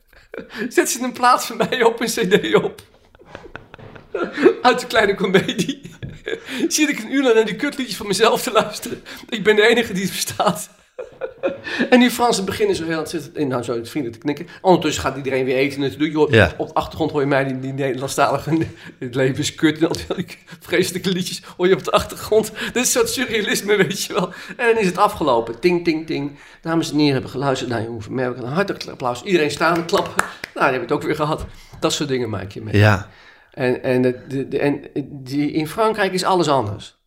<laughs> Zet ze een plaats van mij op, een cd op. <laughs> Uit de kleine komedie. <laughs> Zit ik een uur lang naar die kutliedjes van mezelf te luisteren. Ik ben de enige die het verstaat. <laughs> En die Fransen beginnen zo heel zitten in nou zo vrienden te knikken. Ondertussen gaat iedereen weer eten natuurlijk. Je hoort- Ja. Op de achtergrond hoor je mij die, die Nederlandstalige <laughs> het leven is kut en al die vreselijke liedjes hoor je op de achtergrond. Dit is een soort surrealisme, weet je wel. En dan is het afgelopen. Ting, ting, ting. Dames en heren hebben geluisterd naar Jeroen Vermerk. Een hartelijk applaus. Iedereen staan klappen. Nou, die hebben het ook weer gehad. Dat soort dingen maak je mee. Ja. En, en, de, de, de- en die, in Frankrijk is alles anders.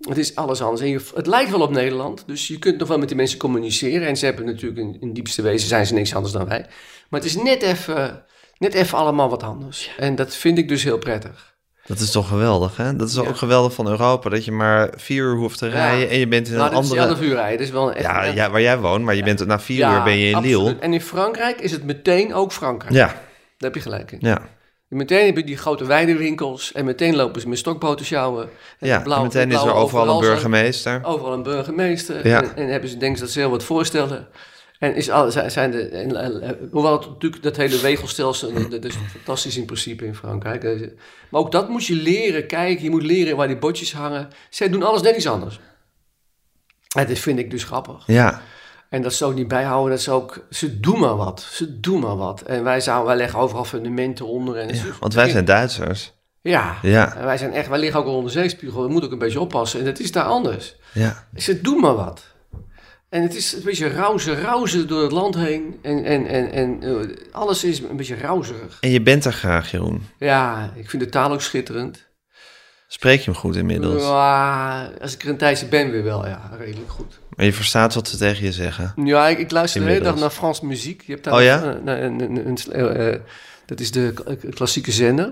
Het is alles anders. En je, het lijkt wel op Nederland, dus je kunt nog wel met die mensen communiceren. En ze hebben natuurlijk in, in diepste wezen zijn ze niks anders dan wij. Maar het is net even, net even allemaal wat anders. En dat vind ik dus heel prettig. Dat is toch geweldig, hè? Dat is Ja. ook geweldig van Europa, dat je maar vier uur hoeft te rijden en je bent in nou, een andere... 11 uur rijden. Dat is wel een echt, Ja, ja, waar jij woont, maar je bent na vier uur ben je in absoluut. Lille. En in Frankrijk is het meteen ook Frankrijk. Ja, Daar heb je gelijk in. ja. Meteen heb je die grote weidewinkels en meteen lopen ze met stokboten sjouwen. En ja. blauwe- meteen is er overal een burgemeester. overal een burgemeester. Ja. En, en hebben ze, denken ze dat ze heel wat voorstellen. En is al, zijn de, en, en- en- hoewel het natuurlijk dat hele wegelstelsel, dat, is fantastisch in principe in Frankrijk. Eh, Maar ook dat moet je leren kijken. Je moet leren waar die botjes hangen. Zij doen alles net iets anders. En dat vind ik dus grappig. Ja, En dat ze ook niet bijhouden, dat ze ook, ze doen maar wat. Ze doen maar wat. En wij, zouden, wij leggen overal fundamenten onder. En want wij zijn Duitsers. Ja, Ja. en wij zijn echt, wij liggen ook al onder de zeespiegel. We moeten ook een beetje oppassen. En het is daar anders. Ja. Ze doen maar wat. En het is een beetje rauzen, rauzen door het land heen. En, en, en, en eh, alles is een beetje rauzerig. En je bent er graag, Jeroen. Ja, ik vind de taal ook schitterend. Spreek je hem goed inmiddels? Ja, als ik er een tijdje ben weer wel, ja, redelijk goed. Maar je verstaat wat ze tegen je zeggen. Ja, ik, ik luister de hele dag naar Frans muziek. Je hebt daar Oh ja? een, een, een- eh, dat is de klassieke zender.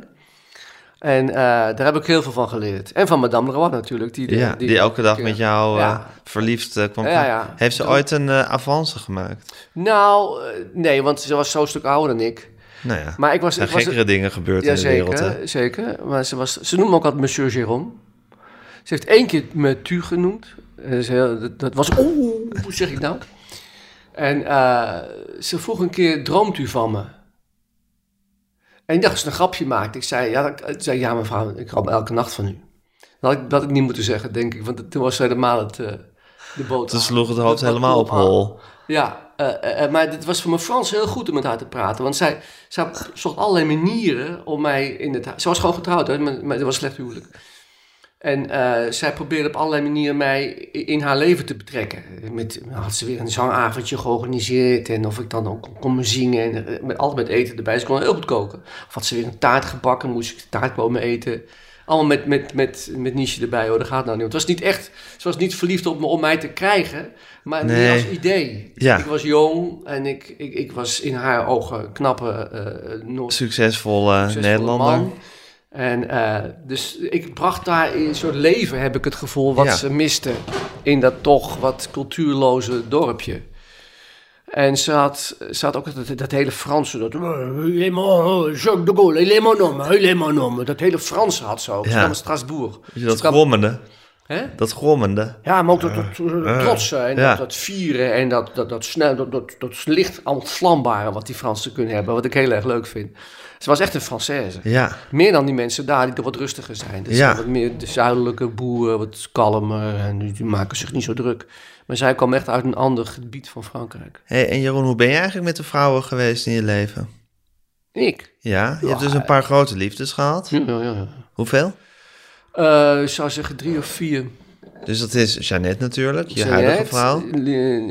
En eh, daar heb ik heel veel van geleerd. En van Madame Leroy natuurlijk. Die, Ja, die, elke dag die- met jou eh, verliefd eh, kwam. Ja. Heeft ze ooit een eh, avance gemaakt? Nou, eh, nee, want ze was zo'n stuk ouder dan ik. Nou ja, Maar ik was... er was gekkere dingen gebeurd Ja, in de wereld. Hè? zeker, zeker. Maar ze, was, ze noemen me ook altijd Monsieur Jérôme. Ze heeft één keer me tu genoemd. Dat, was... Oeh, hoe zeg ik nou? En eh, ze vroeg een keer, droomt u van me? En ik dacht dat ze een grapje maakte. Ik zei, ja, ik zei, ja mevrouw, ik droom elke nacht van u. Dat had ik, dat had ik niet moeten zeggen, denk ik. Want toen was ze helemaal het, eh, de boot. Toen sloeg het hoofd helemaal op hol. Ja, eh, eh, eh, maar het was voor mijn Frans heel goed om met haar te praten. Want zij, zij zocht allerlei manieren om mij in het... Ze was gewoon getrouwd, hè, maar, het was slecht huwelijk. En zij probeerde op allerlei manieren mij in haar leven te betrekken. Met, nou, had ze weer een zangavondje georganiseerd. En of ik dan ook kon me zingen. En met, altijd met eten erbij. Ze kon heel goed koken. Of had ze weer een taart gebakken. Moest ik de taart komen eten. Allemaal met, met, met, met niche erbij hoor. Dat gaat nou niet. Het was niet echt... Ze was niet verliefd op me om mij te krijgen. Maar Nee. meer als idee. Ja. Ik was jong. En ik, ik, ik was in haar ogen knappe... eh Succesvolle succesvolle Nederlander. man. En eh, dus ik bracht daar een soort leven, heb ik het gevoel, wat Ja. ze miste in dat toch wat cultuurloze dorpje. En ze had, ze had ook dat, dat hele Franse, dat... Est mon- Jacques de Gaulle, il est mon homme, il est mon homme. Dat hele Franse had ze ook. Ja. uit Strasbourg. Dat grommende. Hè? Dat grommende. Ja, maar ook dat, dat, dat trotsen en ja. dat, dat vieren en dat, dat, dat, snel, dat, dat, dat licht allemaal vlambare wat die Fransen kunnen hebben, wat ik heel erg leuk vind. Ze was echt een Française. Ja, Meer dan die mensen daar die toch wat rustiger zijn. Dat Ja. wat meer de zuidelijke boeren, wat kalmer en die maken zich niet zo druk. Maar zij kwam echt uit een ander gebied van Frankrijk. hey, en Jeroen, hoe ben je eigenlijk met de vrouwen geweest in je leven? Ik? Ja, je hebt dus een paar grote liefdes gehad. Ja, ja, ja. Hoeveel? Eh, ik zou zeggen drie of vier. Dus dat is Jeannette natuurlijk, je Jeannette, huidige vrouw.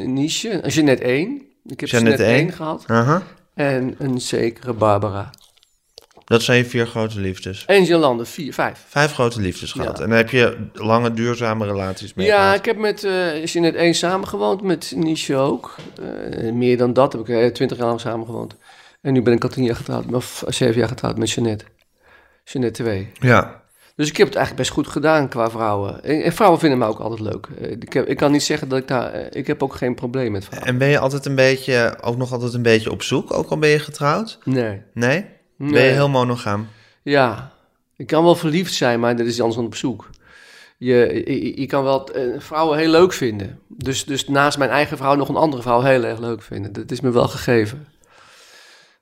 Niche, Jeannette 1. Ik heb Jeannette Jeannette 1 één. gehad. Aha. En een zekere Barbara. Dat zijn je vier grote liefdes. En Jolande, vier, vijf. Vijf grote liefdes gehad. Ja. En dan heb je lange, duurzame relaties mee Ja, gehad. ik heb met uh, Jeannette 1 samengewoond, met Niche ook. Eh, meer dan dat heb ik eh, twintig jaar lang samengewoond. En nu ben ik al tien jaar getrouwd, of zeven jaar getrouwd met Jeannette. Jeannette 2. Ja. Dus ik heb het eigenlijk best goed gedaan qua vrouwen. En, en vrouwen vinden mij ook altijd leuk. Ik, heb, ik kan niet zeggen dat ik daar... Ik heb ook geen probleem met vrouwen. En ben je altijd een beetje, ook nog altijd een beetje op zoek, ook al ben je getrouwd? Nee. Nee? Ben je heel monogaam? Ja, ik kan wel verliefd zijn, maar dat is anders dan op zoek. Je, je, je kan wel eh, vrouwen heel leuk vinden. Dus, dus naast mijn eigen vrouw nog een andere vrouw heel erg leuk vinden. Dat is me wel gegeven.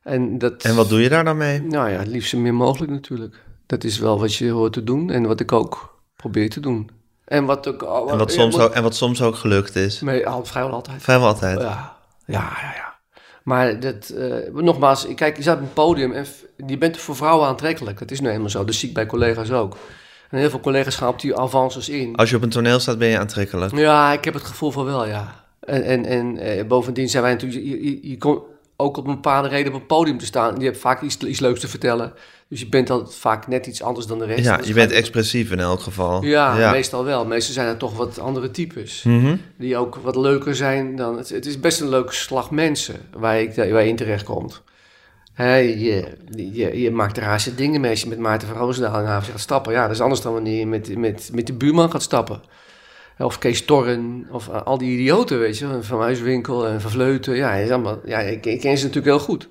En, dat, En wat doe je daar dan mee? Nou ja, het liefst zo meer mogelijk natuurlijk. Dat is wel wat je hoort te doen en wat ik ook probeer te doen. En wat, ook, En wat, ja, soms wat- ook, en wat soms ook gelukt is. Nee, al, vrijwel altijd. Vrijwel altijd. Ja, ja, ja. ja. Maar dat, eh, nogmaals, kijk, je staat op een podium en je bent voor vrouwen aantrekkelijk. Dat is nou helemaal zo. Dat zie ik bij collega's ook. En heel veel collega's gaan op die avances in. Als je op een toneel staat, ben je aantrekkelijk. Ja, ik heb het gevoel van wel, ja. En, en, en eh, bovendien zijn wij natuurlijk... Je, je, je komt ook op een bepaalde reden op een podium te staan. Je hebt vaak iets, iets leuks te vertellen. Dus je bent dan vaak net iets anders dan de rest. Ja, je bent expressief in elk geval. Ja, meestal wel. Meestal zijn er toch wat andere types. Mhm. Die ook wat leuker zijn dan... Het, het is best een leuke slag mensen waar, ik, waar je in terecht komt. Je, je, je maakt raarste dingen mee als je met Maarten van Roosendaal in Haven gaat stappen. Ja, dat is anders dan wanneer je met, met, met de buurman gaat stappen. Of Kees Torren, of eh, al die idioten, weet je. Van Huiswinkel en Van Vleuten. Ja, is allemaal, ja ik, ik ken ze natuurlijk heel goed.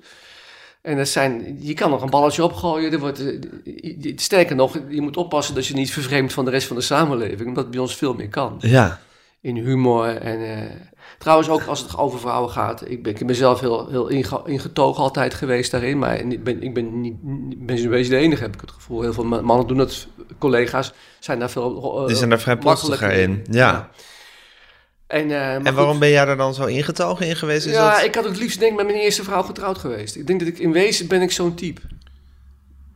En dat zijn, je kan nog een balletje opgooien. Er wordt, eh, sterker nog, je moet oppassen dat je niet vervreemdt van de rest van de samenleving. Omdat bij ons veel meer kan Ja, in humor. En, eh, trouwens, ook als het over vrouwen gaat. Ik ben, ik ben zelf heel, heel inge- ingetogen altijd geweest daarin. Maar ik ben, ik ben niet ben zo'n beetje de enige, heb ik het gevoel. Heel veel ma- mannen doen dat. Collega's zijn daar veel eh, die zijn daar vrij in. Ja. En, eh, En goed. waarom ben jij er dan zo ingetogen in geweest? Is ja, dat... ik had het liefst denk ik met mijn eerste vrouw getrouwd geweest. Ik denk dat ik in wezen ben ik zo'n type.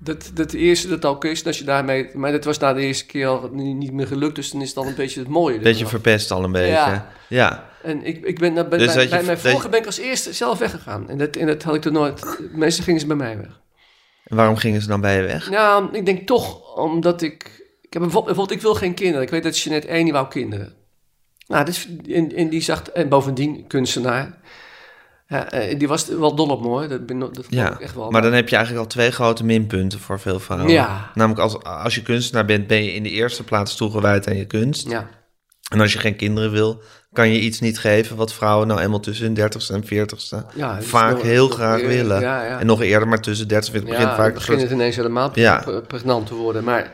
Dat, dat de eerste dat ook is, als je daarmee... Maar dat was na de eerste keer al niet, niet meer gelukt, dus dan is het dan een beetje het mooie. Beetje verpest al een beetje. Ja. Ja. En ik, ik ben, bij, Dus bij, dat je- mijn dat je- vorige ben ik als eerste zelf weggegaan. En dat, en dat had ik er nooit... Meestal gingen ze bij mij weg. En waarom gingen ze dan bij je weg? Nou, ik denk toch omdat ik... ik heb bijvoorbeeld, bijvoorbeeld, ik wil geen kinderen. Ik weet dat Jeanette één die wou kinderen. Nou, dus, en, en die zag... En bovendien, kunstenaar. Ja, eh, die was wel dol op me, hoor. Dat, ben, dat Ja, ik echt wel. maar dan heb je eigenlijk al twee grote minpunten voor veel vrouwen. Ja. Namelijk als, als je kunstenaar bent, ben je in de eerste plaats toegewijd aan je kunst. Ja, En als je geen kinderen wil, kan je iets niet geven wat vrouwen nou eenmaal tussen hun dertigste en veertigste ja, vaak nog- heel nog graag willen. Ja, ja. En nog eerder, maar tussen 30 en 40 begint vaak begint het ineens helemaal pregnant te worden. Maar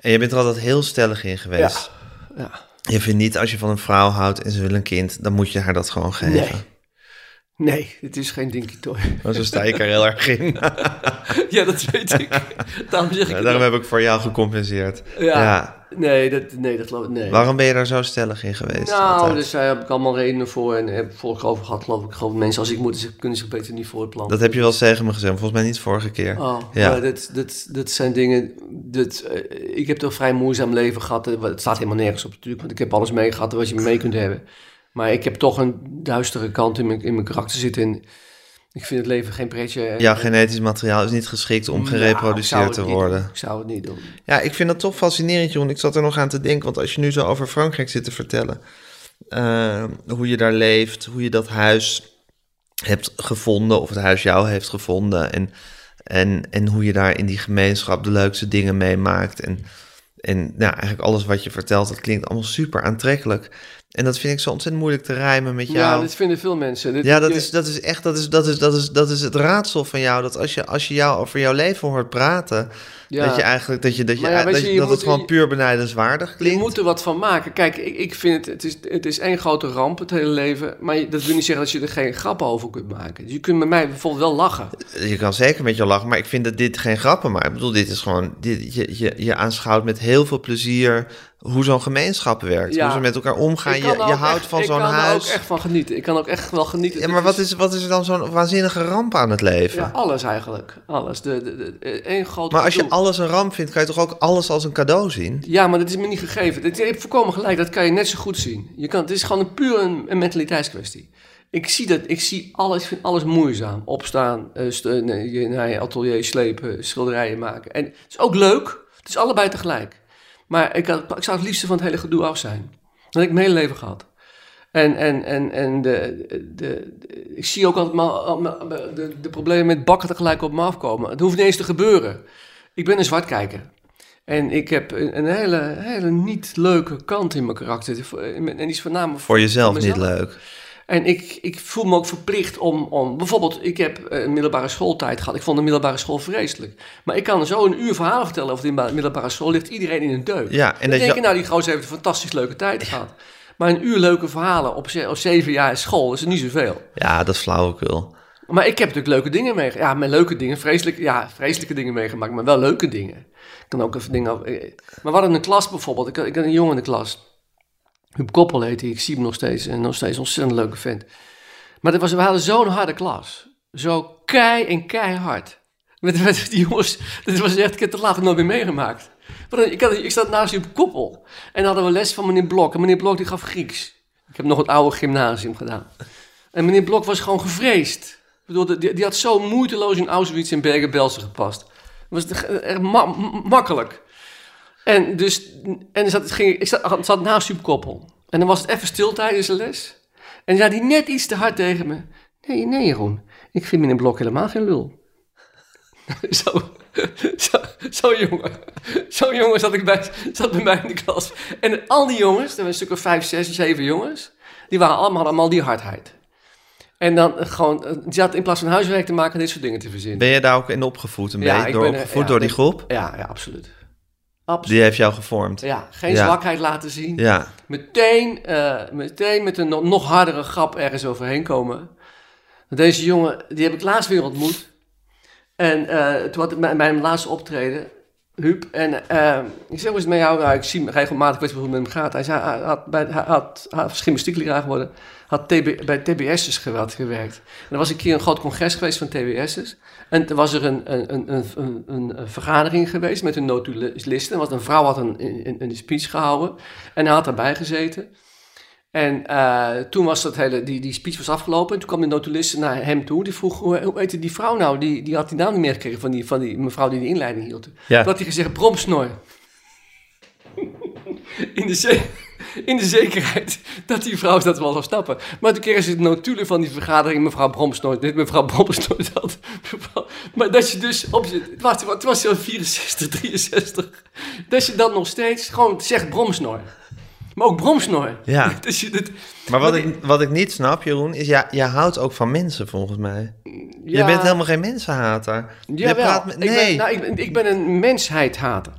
En je bent er altijd heel stellig in geweest. ja, Je vindt niet, als je van een vrouw houdt en ze wil een kind, dan moet je haar dat gewoon geven. nee. Nee, het is geen dinky toy. <laughs> Maar zo sta ik er heel erg in. <laughs> ja, dat weet ik. <laughs> Daarom zeg ik Ja, het daarom heb ik voor jou gecompenseerd. Ja. Ja. Nee, dat, nee, dat geloof ik. Nee. Waarom ben je daar zo stellig in geweest? Nou, altijd? dus daar heb ik allemaal redenen voor. En heb ik vorige over gehad, geloof ik. Geloof ik, mensen als ik moeten zich, kunnen zich beter niet voortplanten. Dat heb je wel eens tegen me gezegd, volgens mij niet vorige keer. Oh, Ja. dat, dat, dat zijn dingen... Dat, eh, ik heb toch een vrij moeizaam leven gehad. Eh, Het staat helemaal nergens op natuurlijk, want ik heb alles meegehad wat je mee kunt hebben. Maar ik heb toch een duistere kant in mijn, in mijn karakter zitten. En ik vind het leven geen pretje. Ja, genetisch materiaal is niet geschikt om gereproduceerd te worden. doen. Ik zou het niet doen. Ja, ik vind dat toch fascinerend, Jeroen. Ik zat er nog aan te denken, want als je nu zo over Frankrijk zit te vertellen, eh, hoe je daar leeft, hoe je dat huis hebt gevonden, of het huis jou heeft gevonden, en, en, en hoe je daar in die gemeenschap de leukste dingen meemaakt. En, en nou, eigenlijk alles wat je vertelt, dat klinkt allemaal super aantrekkelijk. En dat vind ik zo ontzettend moeilijk te rijmen met jou. Ja, dit vinden veel mensen. Dit- Ja, dat je- is, dat is echt, dat is, dat is, dat is, dat is het raadsel van jou. Dat als je, als je jou over jouw leven hoort praten, ja. dat je eigenlijk, dat je, dat je, ja, weet dat, je, je- je dat moet- het gewoon je- puur benijdenswaardig Je klinkt. moet er wat van maken. Kijk, ik, ik vind het, het is, het is één grote ramp, het hele leven. Maar je- dat wil niet zeggen dat je er geen grappen over kunt maken. Dus je kunt met mij bijvoorbeeld wel lachen. Je kan zeker met je lachen, maar ik vind dat dit geen grappen maar Ik bedoel, dit is gewoon, dit, je, je, je aanschouwt met heel veel plezier hoe zo'n gemeenschap werkt. Ja. Hoe ze met elkaar omgaan. Je, je houdt echt- van zo'n Ik kan er huis. ook echt van genieten. Ik kan ook echt wel genieten. Ja, maar wat is, wat is er dan zo'n waanzinnige ramp aan het leven? Ja, alles eigenlijk. Alles. De, de, de, de- één groot maar als je alles een ramp vindt, kan je toch ook alles als een cadeau zien? Ja, maar dat is me niet gegeven. Dat, je hebt voorkomen gelijk, dat kan je net zo goed zien. Je kan, het is gewoon een puur een, een mentaliteitskwestie. Ik zie dat, ik zie alles, ik vind alles moeizaam. Opstaan, eh, eh, nee, je- naar je atelier slepen, schilderijen maken. En het is ook leuk, het is allebei tegelijk. Maar ik, had, ik zou het liefste van het hele gedoe af zijn. Dat heb ik mijn hele leven gehad. En, en, en, en de, de, de- ik zie ook altijd maar, de, de problemen met bakken tegelijk op me afkomen. Het hoeft niet eens te gebeuren. Ik ben een zwartkijker. En ik heb een, een hele, hele niet leuke kant in mijn karakter. En die is voornamelijk Voor jezelf niet leuk. En ik, ik voel me ook verplicht om, om... Bijvoorbeeld, ik heb eh, een middelbare schooltijd gehad. Ik vond de middelbare school vreselijk. Maar ik kan zo een uur verhalen vertellen over de middelbare school. Ligt iedereen in een deuk. Ja, en dan dat denk je- nou, die gozer heeft een fantastisch leuke tijd gehad. Maar een uur leuke verhalen op, ze- op zeven jaar school is er niet zoveel. Ja, dat is flauwekul. Maar ik heb natuurlijk leuke dingen meegemaakt. Ja, met leuke dingen, vreselijke, ja, vreselijke dingen meegemaakt, maar wel leuke dingen. Ik kan ook even dingen eh, Maar we hadden een klas bijvoorbeeld. Ik, had- ik had een jongen in de klas. Huub Koppel heet hij. Ik zie hem nog steeds. En nog steeds een ontzettend leuke vent. Maar dat was, we hadden zo'n harde klas. Zo kei en keihard. Met, die jongens. Dat was echt, ik heb het later nooit meer meegemaakt. Ik, had, ik zat naast Huub Koppel. En dan hadden we les van meneer Blok. En meneer Blok die gaf Grieks. Ik heb nog het oude gymnasium gedaan. En meneer Blok was gewoon gevreesd. Ik bedoel, die, die had zo moeiteloos in Auschwitz en Bergen-Belsen gepast. Dat was echt- makkelijk. En dus, en zat, ging, ik zat, zat naast Koppel. En dan was het even stil tijdens de les. En zei hij net iets te hard tegen me. Nee, nee Jeroen, ik vind meneer Blok helemaal geen lul. <laughs> zo, zo, zo jongen. Zo jongen zat, ik bij, zat bij mij in de klas. En al die jongens, er waren een stuk of vijf, zes, zeven jongens. Die waren allemaal, allemaal die hardheid. En dan gewoon, eh, die had in plaats van huiswerk te maken, dit soort dingen te verzinnen. Ben je daar ook in opgevoed? Een Ja, beetje door, ben, opgevoed ja, door die groep? Ja, ja, absoluut. Absoluut. Die heeft jou gevormd? Ja, geen Ja. zwakheid laten zien. Ja. Meteen, eh, meteen met een nog, hardere grap ergens overheen komen. Deze jongen, die heb ik laatst weer ontmoet. En eh, toen had ik mijn, mijn laatste optreden, Huub. En eh, ik zeg, het met jou? Nou, ik zie regelmatig, weet hoe het met hem gaat. Hij, zei, hij had, bij, hij had, hij gymnastiekleraar geworden. Had TB, bij TBS'ers gewerkt. En er was een keer een groot congres geweest van TBS'ers. En er was er een, een, een, een, een, vergadering geweest met een notulisten. Was een vrouw had een, een, een speech gehouden. En hij had daarbij gezeten. En eh, toen was dat hele, die, die speech was afgelopen. En toen kwam de notuliste naar hem toe. Die vroeg, hoe, hoe heette die vrouw nou? Die, die had die naam niet meer gekregen van die, van die mevrouw die de inleiding hield. Ja. Toen had hij gezegd, bromsnoor. in, de in de zekerheid dat die vrouw dat wel zou snappen. Maar toen kregen ze de notulen van die vergadering. Mevrouw Bromsnoor, dit, mevrouw Bromsnoor, <laughs> dat. Maar dat je dus op. Het was, het was zo 64, 63. Dat je dan nog steeds gewoon zegt bromsnoor. Maar ook bromsnoor. Ja. <laughs> Dus je, dat, Maar wat ik, wat ik niet snap, Jeroen, is ja, je houdt ook van mensen volgens mij. Je Ja. bent helemaal geen mensenhater. Je praat met, ik, ben, nee. nou, ik, ik ben een mensheidhater.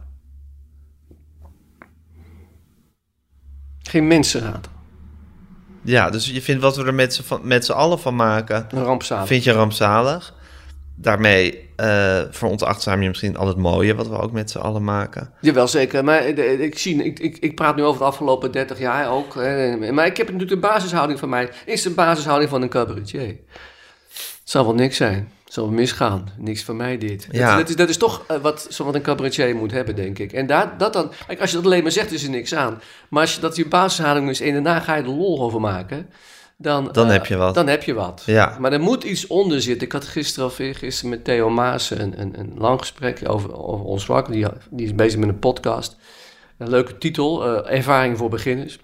Geen mensenhater. Ja, dus je vindt wat we er met z'n van- met z'n allen van maken, Een rampzalig. vind je rampzalig. Daarmee eh veronachtzaam je misschien al het mooie wat we ook met z'n allen maken. Jawel, zeker. Maar eh, ik, zie, ik, ik, ik praat nu over de afgelopen 30 jaar ook. Maar ik heb natuurlijk de basishouding van mij. Is de basishouding van een cabaretier. Het zal wel niks zijn. Het zal wel misgaan. Niks van mij dit. Ja. Dat, dat, is, dat is toch eh, wat, zo wat een cabaretier moet hebben, denk ik. En daar, dat dan... Als je dat alleen maar zegt, is er niks aan. Maar als je dat je basishouding is en daarna ga je er lol over maken... Dan, Dan eh, heb je wat. Dan heb je wat. Ja. Maar er moet iets onder zitten. Ik had gisteren of gisteren met Theo Maas een, een, een lang gesprek over, over ons vak. Die, die is bezig met een podcast. Een leuke titel, eh, Ervaring voor beginners.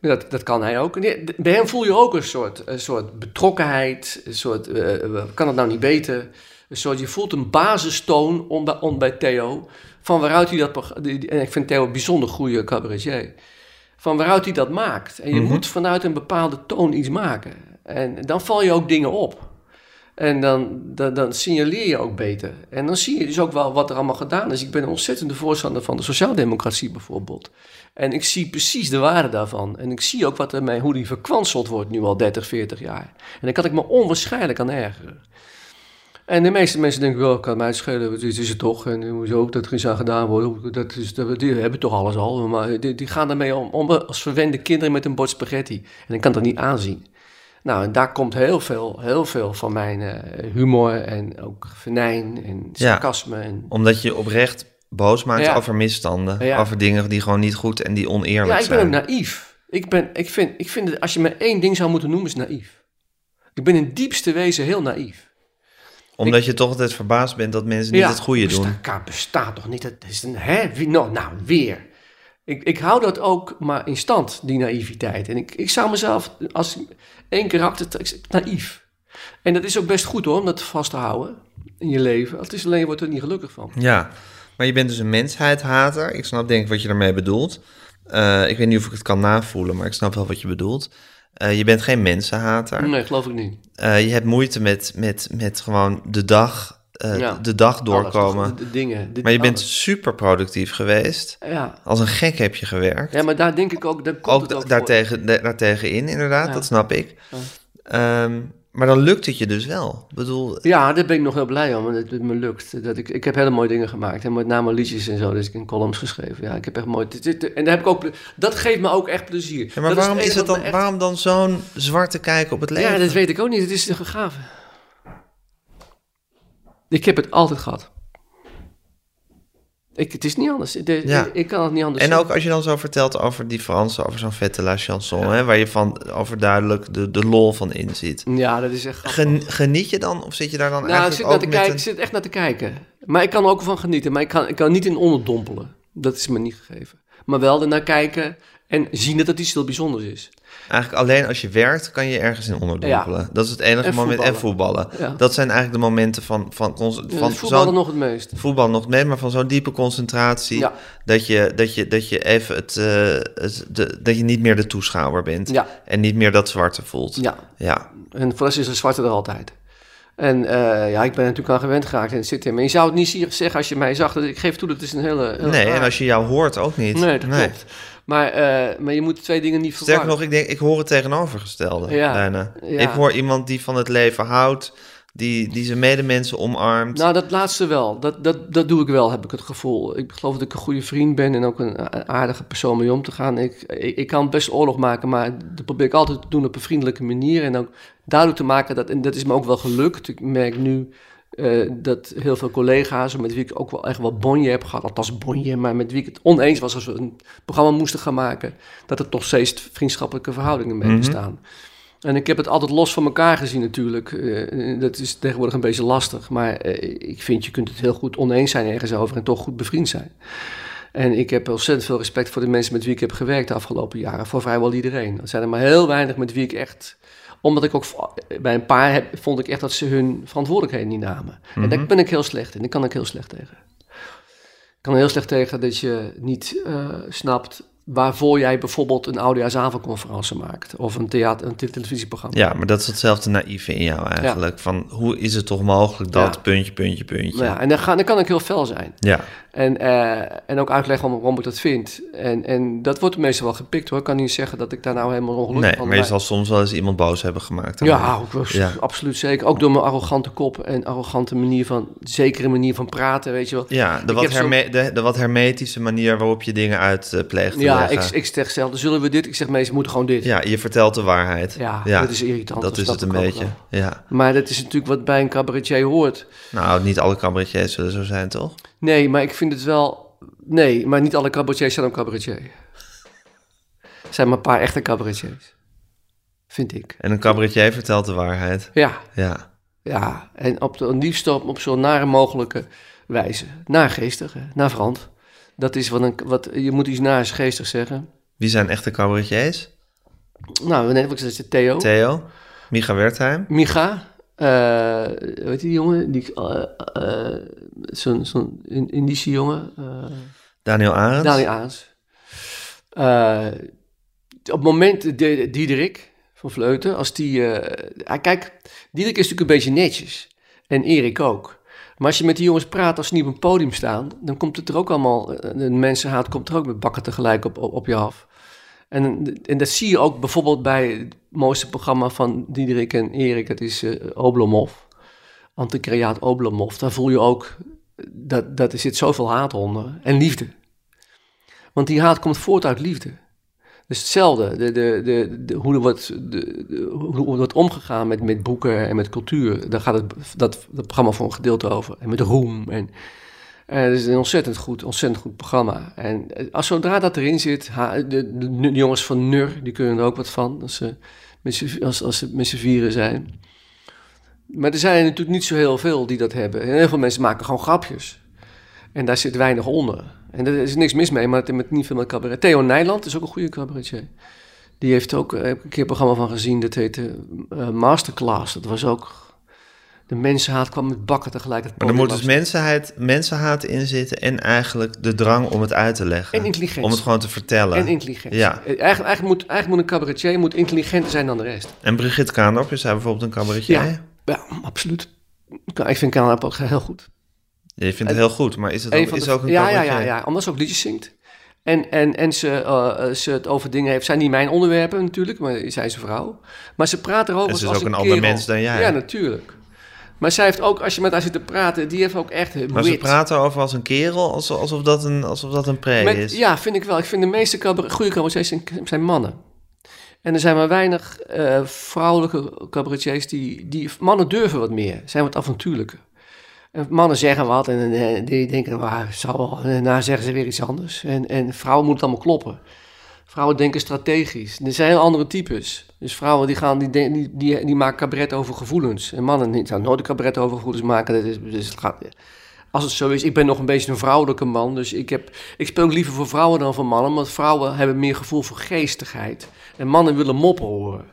Dat, dat kan hij ook. Bij hem voel je ook een soort, een soort betrokkenheid. Een soort, eh, kan het nou niet weten? Een soort, je voelt een basistoon om, bij- om bij Theo. Van waaruit hij dat... die- En ik vind Theo een bijzonder goede cabaretier. Van waaruit hij dat maakt. En je moet vanuit een bepaalde toon iets maken. En dan val je ook dingen op. En dan, dan, dan signaleer je ook beter. En dan zie je dus ook wel wat er allemaal gedaan is. Ik ben een ontzettende voorstander van de sociaaldemocratie bijvoorbeeld. En ik zie precies de waarde daarvan. En ik zie ook wat ermee, hoe die verkwanseld wordt nu al 30, 40 jaar. En daar kan ik me onwaarschijnlijk aan ergeren. En de meeste mensen denken, oh, kan mij het schelen, dit is het toch. En hoezo dat er iets aan gedaan wordt, dat is, dat, die hebben toch alles al. Maar die, die gaan daarmee om, om als verwende kinderen met een bord spaghetti. En ik kan dat niet aanzien. Nou, en daar komt heel veel, heel veel van mijn eh, humor en ook venijn en Ja. sarcasme. En, Omdat je oprecht boos maakt Ja. over misstanden. Ja. Over dingen die gewoon niet goed en die oneerlijk ja, ik ben zijn. ook naïef. Ik, ben, ik, vind, ik vind, het- als je me één ding zou moeten noemen, is naïef. Ik ben in diepste wezen heel naïef. Omdat je toch altijd verbaasd bent dat mensen niet het goede doen. Bestaat, bestaat toch niet? Het is een, hè? Wie, nou, nou, weer. Ik, ik hou dat ook maar in stand, die naïviteit. En ik, ik zou mezelf, als één karakter, naïef. En dat is ook best goed hoor, om dat vast te houden in je leven. Het is alleen, je wordt er niet gelukkig van. Ja, maar je bent dus een mensheidhater. Ik snap denk ik wat je daarmee bedoelt. Eh, ik weet niet of ik het kan navoelen, maar ik snap wel wat je bedoelt. Eh, je bent geen mensenhater. Nee, geloof ik niet. Eh, je hebt moeite met, met, met gewoon de dag, Ja. de dag doorkomen. Alles, de, de dingen. maar je bent super productief geweest. Ja. Als een gek heb je gewerkt. ja, maar daar denk ik ook, daar komt ook het ook voor. daartegen, da- daartegen in, inderdaad, Ja. dat snap ik. Ja. Maar dan lukt het je dus wel. Ik bedoel, Ja, daar ben ik nog heel blij om. Dat het me lukt. Dat ik, ik heb hele mooie dingen gemaakt. En met name liedjes en zo. Dus ik heb columns geschreven. Ja, ik heb echt mooi... En daar heb ik ook, dat geeft me ook echt plezier. ja, maar dat waarom is het dan, echt- waarom dan zo'n zwarte kijk op het leven? Ja, dat weet ik ook niet. Het is een gave. Ik heb het altijd gehad. Ik, het is niet anders. De- Ja. ik, ik kan het niet anders En ook als je dan zo vertelt over die Fransen, over zo'n vette la chanson, hè, waar je van overduidelijk de, de lol van inziet. Ja, dat is echt. Gen- geniet je dan, of zit je daar dan Nou, ik eigenlijk zit, ook naar te kijken, een- ik zit echt naar te kijken. Maar ik kan er ook van genieten. Maar ik kan, ik kan niet in onderdompelen. Dat is me niet gegeven. Maar wel ernaar kijken en zien dat het iets heel bijzonders is. Eigenlijk alleen als je werkt, kan je ergens in onderdompelen. Dat is het enige En moment. En voetballen. Ja. Dat zijn eigenlijk de momenten van, van, cons- Ja, van het voetballen nog het meest. voetbal nog mee, maar van zo'n diepe concentratie. Dat, je, dat, je, dat je even het, eh, het- de, dat je niet meer de toeschouwer bent. En niet meer dat zwarte voelt. Ja, Ja. en voor de is de zwarte er altijd. En eh, ja, ik ben er natuurlijk aan gewend geraakt en het zit in. Maar je zou het niet zeggen als je mij zag. Dat, ik geef toe, dat is een hele... hele Nee, en als je jou hoort ook niet. Nee, dat klopt. Maar, eh, maar je moet twee dingen niet verwarren. nog, ik denk, ik hoor het tegenovergestelde. Ja, bijna. ja. Ik hoor iemand die van het leven houdt, die, die zijn medemensen omarmt. Nou, dat laatste wel. Dat, dat, dat doe ik wel, heb ik het gevoel. Ik geloof dat ik een goede vriend ben en ook een aardige persoon mee om te gaan. Ik, ik, ik kan best oorlog maken, maar dat probeer ik altijd te doen op een vriendelijke manier. En ook duidelijk te maken, dat, en dat is me ook wel gelukt. Ik merk nu eh, dat heel veel collega's, met wie ik ook wel echt wel bonje heb gehad, althans bonje, maar met wie ik het oneens was als we een programma moesten gaan maken, dat er toch steeds vriendschappelijke verhoudingen mee Mhm. bestaan. En ik heb het altijd los van elkaar gezien natuurlijk. Eh, dat is tegenwoordig een beetje lastig. Maar eh, ik vind, je kunt het heel goed oneens zijn ergens over en toch goed bevriend zijn. En ik heb ontzettend veel respect voor de mensen met wie ik heb gewerkt de afgelopen jaren. Voor vrijwel iedereen. Er zijn er maar heel weinig met wie ik echt... Omdat ik ook bij een paar heb, vond ik echt dat ze hun verantwoordelijkheden niet namen. En daar ben ik heel slecht in. Daar kan ik heel slecht tegen. Ik kan heel slecht tegen dat je niet eh, snapt waarvoor jij bijvoorbeeld een oudejaarsavondconferentie maakt. Of een, theater, een televisieprogramma. Ja, maar dat is hetzelfde naïeve in jou eigenlijk. Van hoe is het toch mogelijk dat Ja. puntje, puntje, puntje. Nou ja, en dan, ga, dan kan ik heel fel zijn. Ja. En, eh, en ook uitleggen waarom, ik dat vind. En, en dat wordt meestal wel gepikt hoor. Ik kan niet zeggen dat ik daar nou helemaal ongelukkig Nee, van maar je ben. zal soms wel eens iemand boos hebben gemaakt. Ja, ook Ja. absoluut zeker. Ook door mijn arrogante kop en arrogante manier van, zekere manier van praten, weet je wel. Ja, de Ik wat, zo- herme- de, de wat hermetische manier waarop je dingen uit eh, te Ja, ik, ik zeg zelf, zullen we dit? Ik zeg meestal, moeten gewoon dit. Ja, je vertelt de waarheid. Ja, dat is irritant. Dat is snap het een beetje. Ja. Maar dat is natuurlijk wat bij een cabaretier hoort. Nou, niet alle cabaretiers zullen zo zijn, toch? Nee, maar ik vind het wel... Nee, maar niet alle cabaretiers zijn ook cabaretier. Er zijn maar een paar echte cabaretiers. Vind ik. En een cabaretier vertelt de waarheid. Ja, Ja. ja. En op de liefst op, op zo'n nare mogelijke wijze. Naargeestig, navrant. Dat is wat, een, wat... Je moet iets naars geestig zeggen. Wie zijn echte cabaretiers? Nou, net wat ik zei, Theo. Theo, Micha Wertheim. Micha. Eh weet je die jongen? Die, eh, eh, zo'n In- Indische jongen. Daniel Arends. Daniel. Eh, op het moment, de, Diederik van Vleuten, als die... ah, kijk, Diederik is natuurlijk een beetje netjes. En Erik ook. Maar als je met die jongens praat, als ze niet op een podium staan... dan komt het er ook allemaal... De mensenhaat komt er ook met bakken tegelijk op, op, op je af. En, en dat zie je ook bijvoorbeeld bij het mooiste programma van Diederik en Erik. Dat is eh Oblomov. Anticreaat Oblomov. Daar voel je ook... Dat, dat er zit zoveel haat onder. En liefde. Want die haat komt voort uit liefde. Dus hetzelfde, de, de, de, hoe, er wordt, omgegaan met, met boeken en met cultuur. Daar gaat het, dat, dat programma voor een gedeelte over. En met roem. En, en het is een ontzettend goed, ontzettend goed programma. En eh, als zodra dat erin zit, de, de, jongens van NUR, die kunnen er ook wat van. Als ze met als, als met z'n vieren zijn. Maar er zijn natuurlijk niet zo heel veel die dat hebben. En heel veel mensen maken gewoon grapjes. En daar zit weinig onder. En er is niks mis mee, maar het heeft niet veel met cabaret. Theo Nijland is ook een goede cabaretier. Die heeft ook eh, heb ik een keer een programma van gezien, dat heette eh, Masterclass. Dat was ook... De mensenhaat kwam met bakken tegelijk. het Maar er moet dus af. mensenheid, mensenhaat in zitten en eigenlijk de drang om het uit te leggen. En intelligentie. Om het gewoon te vertellen. En intelligent. Ja. Eigenlijk, eigenlijk, moet, eigenlijk moet een cabaretier moet intelligenter zijn dan de rest. En Brigitte Kaandorp, is zij bijvoorbeeld een cabaretier? Ja, ja absoluut. Ik vind Kamerap ook heel goed. Je vindt het heel goed, maar is het ook, Een is ook ja, ja, cabaretier? ja, ja, omdat ze ook liedjes zingt. En, en, en ze, eh, eh, ze het over dingen heeft. zijn niet mijn onderwerpen natuurlijk, maar zij is een vrouw. Maar ze praat erover En ze is als ook een een ander mens dan jij. Ja, natuurlijk. Maar zij heeft ook, als je met haar zit te praten, die heeft ook echt Maar ze wit. praten over als een kerel, alsof, alsof, dat, een, alsof dat een pre Met- is. ja, vind ik wel. Ik vind de meeste cabaret, goede cabaretiers zijn, zijn mannen. En er zijn maar weinig eh, vrouwelijke cabaretiers die, die... Mannen durven wat meer, zijn wat avontuurlijker. En mannen zeggen wat en die denken, waar zal wel. En daarna zeggen ze weer iets anders. En, en vrouwen moeten het allemaal kloppen. Vrouwen denken strategisch. Er zijn andere types. Dus vrouwen die, gaan, die, die, die, die maken cabaret over gevoelens. En mannen zouden nooit een cabaret over gevoelens maken. Dat is, dus het gaat, als het zo is, ik ben nog een beetje een vrouwelijke man. Dus ik, heb, ik speel ook liever voor vrouwen dan voor mannen. Want vrouwen hebben meer gevoel voor geestigheid. En mannen willen moppen horen.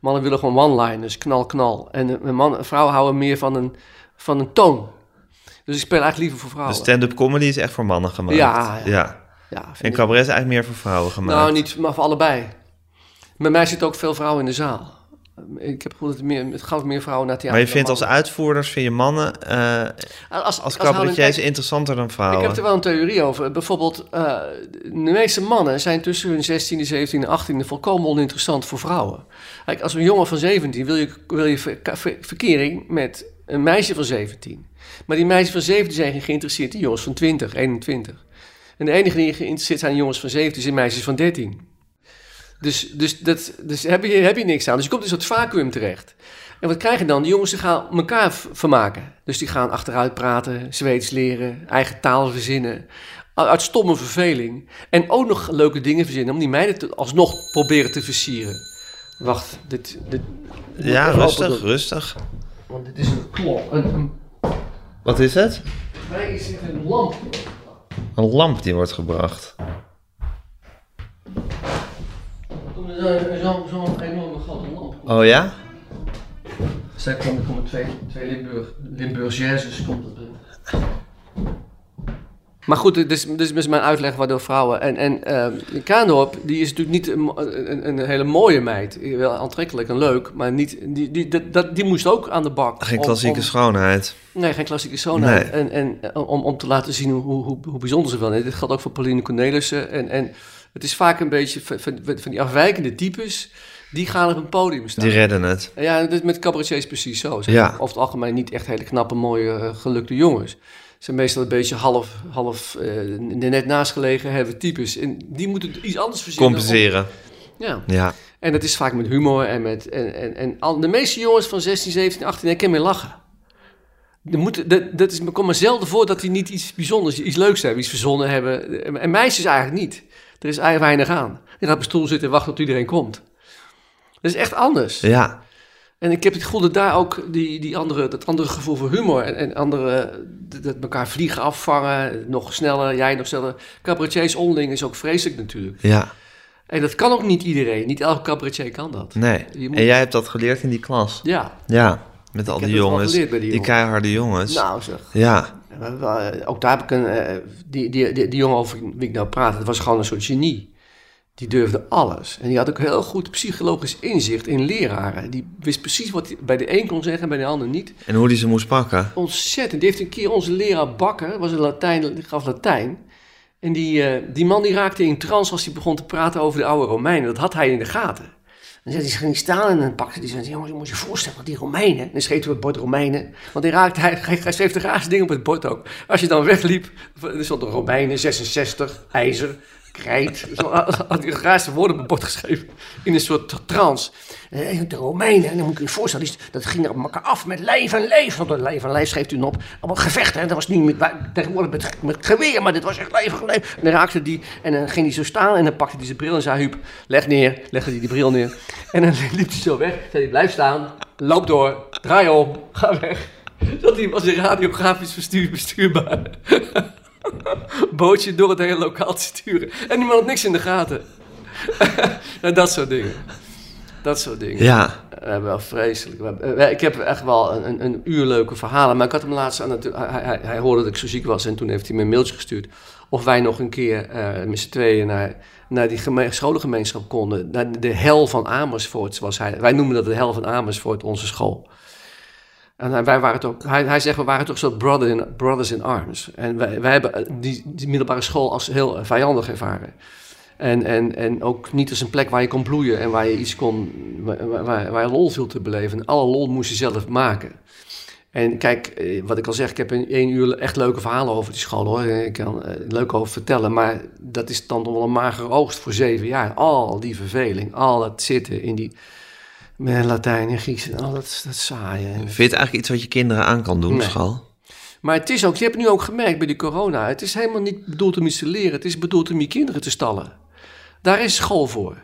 Mannen willen gewoon one-liners, knal, knal. En mannen, vrouwen houden meer van een, van een toon. Dus ik speel eigenlijk liever voor De vrouwen. stand-up comedy is echt voor mannen gemaakt. Ja, ja. ja. Ja, En vind ik. cabaret is eigenlijk meer voor vrouwen gemaakt. Nou, niet, maar voor allebei. Bij mij zitten ook veel vrouwen in de zaal. Ik heb gevoeld dat het, meer, het gaat meer vrouwen naar theater. maar je vindt als uitvoerders, vind je mannen mannen. als, als cabaretiers interessanter dan Ik vrouwen? heb er wel een theorie over. Bijvoorbeeld, eh, de meeste mannen zijn tussen hun 16e, 17e, 18e volkomen oninteressant voor vrouwen. Kijk, als een jongen van 17 wil je, wil je ver- ver- verkering met een meisje van 17. Maar die meisjes van 17 zijn geen geïnteresseerd in jongens van 20, 21. En de enige die geïnteresseerd zijn in jongens van 17 zijn meisjes van 13. Dus, dus, dat, dus heb, je, heb je niks aan. Dus je komt in een soort vacuüm terecht. En wat krijg je dan? Die jongens die gaan elkaar vermaken. Dus die gaan achteruit praten, Zweeds leren, eigen taal verzinnen. Uit stomme verveling. En ook nog leuke dingen verzinnen om die meiden te, alsnog proberen te versieren. Wacht, dit... dit Ja, rustig, rustig. Want dit is een klok. Een, een, Wat is het? bij mij is dit een lamp. Een lamp die wordt gebracht. Er Zo'n zo enorme grote lamp. Oh ja? Zij komen, er komen twee, twee Limburg, Limburgaises komt in. Maar goed, dit is, dit is dus mijn uitleg waardoor vrouwen... En, en uh, Kaandorp, die is natuurlijk niet een, een, een hele mooie meid. Wel aantrekkelijk en leuk, maar niet, die, die, dat- die moest ook aan de bak. Geen om- klassieke om- schoonheid. Nee, geen klassieke schoonheid. Nee. En, en eh, om, om te laten zien hoe, hoe, hoe bijzonder ze wel is. Dit geldt ook voor Pauline Cornelissen. En, en het is vaak een beetje van, van, van die afwijkende types... die gaan op een podium staan. Die redden het. Ja, met cabaretiers precies zo. Ze Ja. over het algemeen niet echt hele knappe, mooie, eh, gelukte jongens. Zijn meestal een beetje half, half er net naast gelegen hebben types. En die moeten iets anders verzinnen. Compenseren. om- ja. Ja. En dat is vaak met humor en met... En, en, en al, de meeste jongens van 16, 17, 18 herkennen meer lachen. Er moet, dat, dat is, komt maar zelden voor dat die niet iets bijzonders, iets leuks hebben, iets verzonnen hebben. En meisjes eigenlijk niet. Er is eigenlijk weinig aan. Die gaat op stoel zitten en wachten tot iedereen komt. Dat is echt anders. Ja. En ik heb het gevoel dat daar ook die, die andere, dat andere gevoel voor humor en, en andere, dat, elkaar vliegen afvangen, nog sneller, jij nog sneller. Cabaretiers onderling is ook vreselijk natuurlijk. Ja. En dat kan ook niet iedereen. Niet elke cabaretier kan dat. Nee. Moet- En jij hebt dat geleerd in die klas. Ja, Ja. Met al die jongens. die keiharde jongens. nou zeg. Ja. Eh, Ook daar heb ik een, eh, die, die, die, die jongen over wie ik nou praat, dat was gewoon een soort genie. Die durfde alles. En die had ook heel goed psychologisch inzicht in leraren. Die wist precies wat hij bij de een kon zeggen en bij de ander niet. En hoe die ze moest pakken. Ontzettend. Die heeft een keer onze leraar Bakker, was een Latijn, die gaf Latijn. En die, eh, die man die raakte in trance als hij begon te praten over de oude Romeinen. Dat had hij in de gaten. Dan zei hij, ze ging staan en dan pakte hij zei, jongens, je moet je voorstellen, die Romeinen. En dan schreef hij op het bord Romeinen. Want hij, raakte, hij, hij, hij schreef de raarste dingen op het bord ook. Als je dan wegliep, er stond een Romeinen, 66, ijzer, krijt. Zo had hij de raarste woorden op bord geschreven. In een soort trance. Eh, De Romeinen, en dan moet je je voorstellen, dat ging op elkaar af met lijf en lijf. Want lijf en lijf schreef u op. Allemaal gevechten. En dat was niet met, tegenwoordig met, met geweer, maar dit was echt lijf en lijf. En dan raakte die, en dan ging hij zo staan en dan pakte hij zijn bril en zei Huub, leg neer. Legde hij die bril neer. En dan <laughs> liep hij zo weg. Zei hij, blijf staan, loop door, draai om, ga weg. <laughs> Dat hij was een radiografisch verstuur, bestuurbaar. <laughs> <laughs> Bootje door het hele lokaal te sturen. En die man had niks in de gaten. en <laughs> dat soort dingen. Dat soort dingen. Ja. We hebben wel vreselijk. we hebben- eh, ik heb echt wel een, een, een uur leuke verhalen. Maar ik had hem laatst aan het. Hij, hij, hij hoorde dat ik zo ziek was. En toen heeft hij me een mailtje gestuurd. Of wij nog een keer eh, met z'n tweeën naar, naar die geme- scholengemeenschap konden. Naar de hel van Amersfoort, zoals hij. Wij noemen dat de hel van Amersfoort, onze school. En wij waren ook, hij, hij zegt, we waren toch zo in, brothers in arms. En wij, wij hebben die, die middelbare school als heel vijandig ervaren. En, en, en ook niet als een plek waar je kon bloeien en waar je iets kon, waar, waar, lol viel te beleven. En alle lol moest je zelf maken. En kijk, eh, wat ik al zeg, ik heb in één uur echt leuke verhalen over die school hoor. Ik kan er leuk over vertellen, maar dat is dan toch wel een magere oogst voor zeven jaar. Al die verveling, al dat zitten in die met Latijn en Grieks en al dat, dat saaie. Vind je het eigenlijk iets wat je kinderen aan kan doen, Nee. school? Maar het is ook, je hebt nu ook gemerkt bij die corona, het is helemaal niet bedoeld om iets te leren. Het is bedoeld om je kinderen te stallen. Daar is school voor.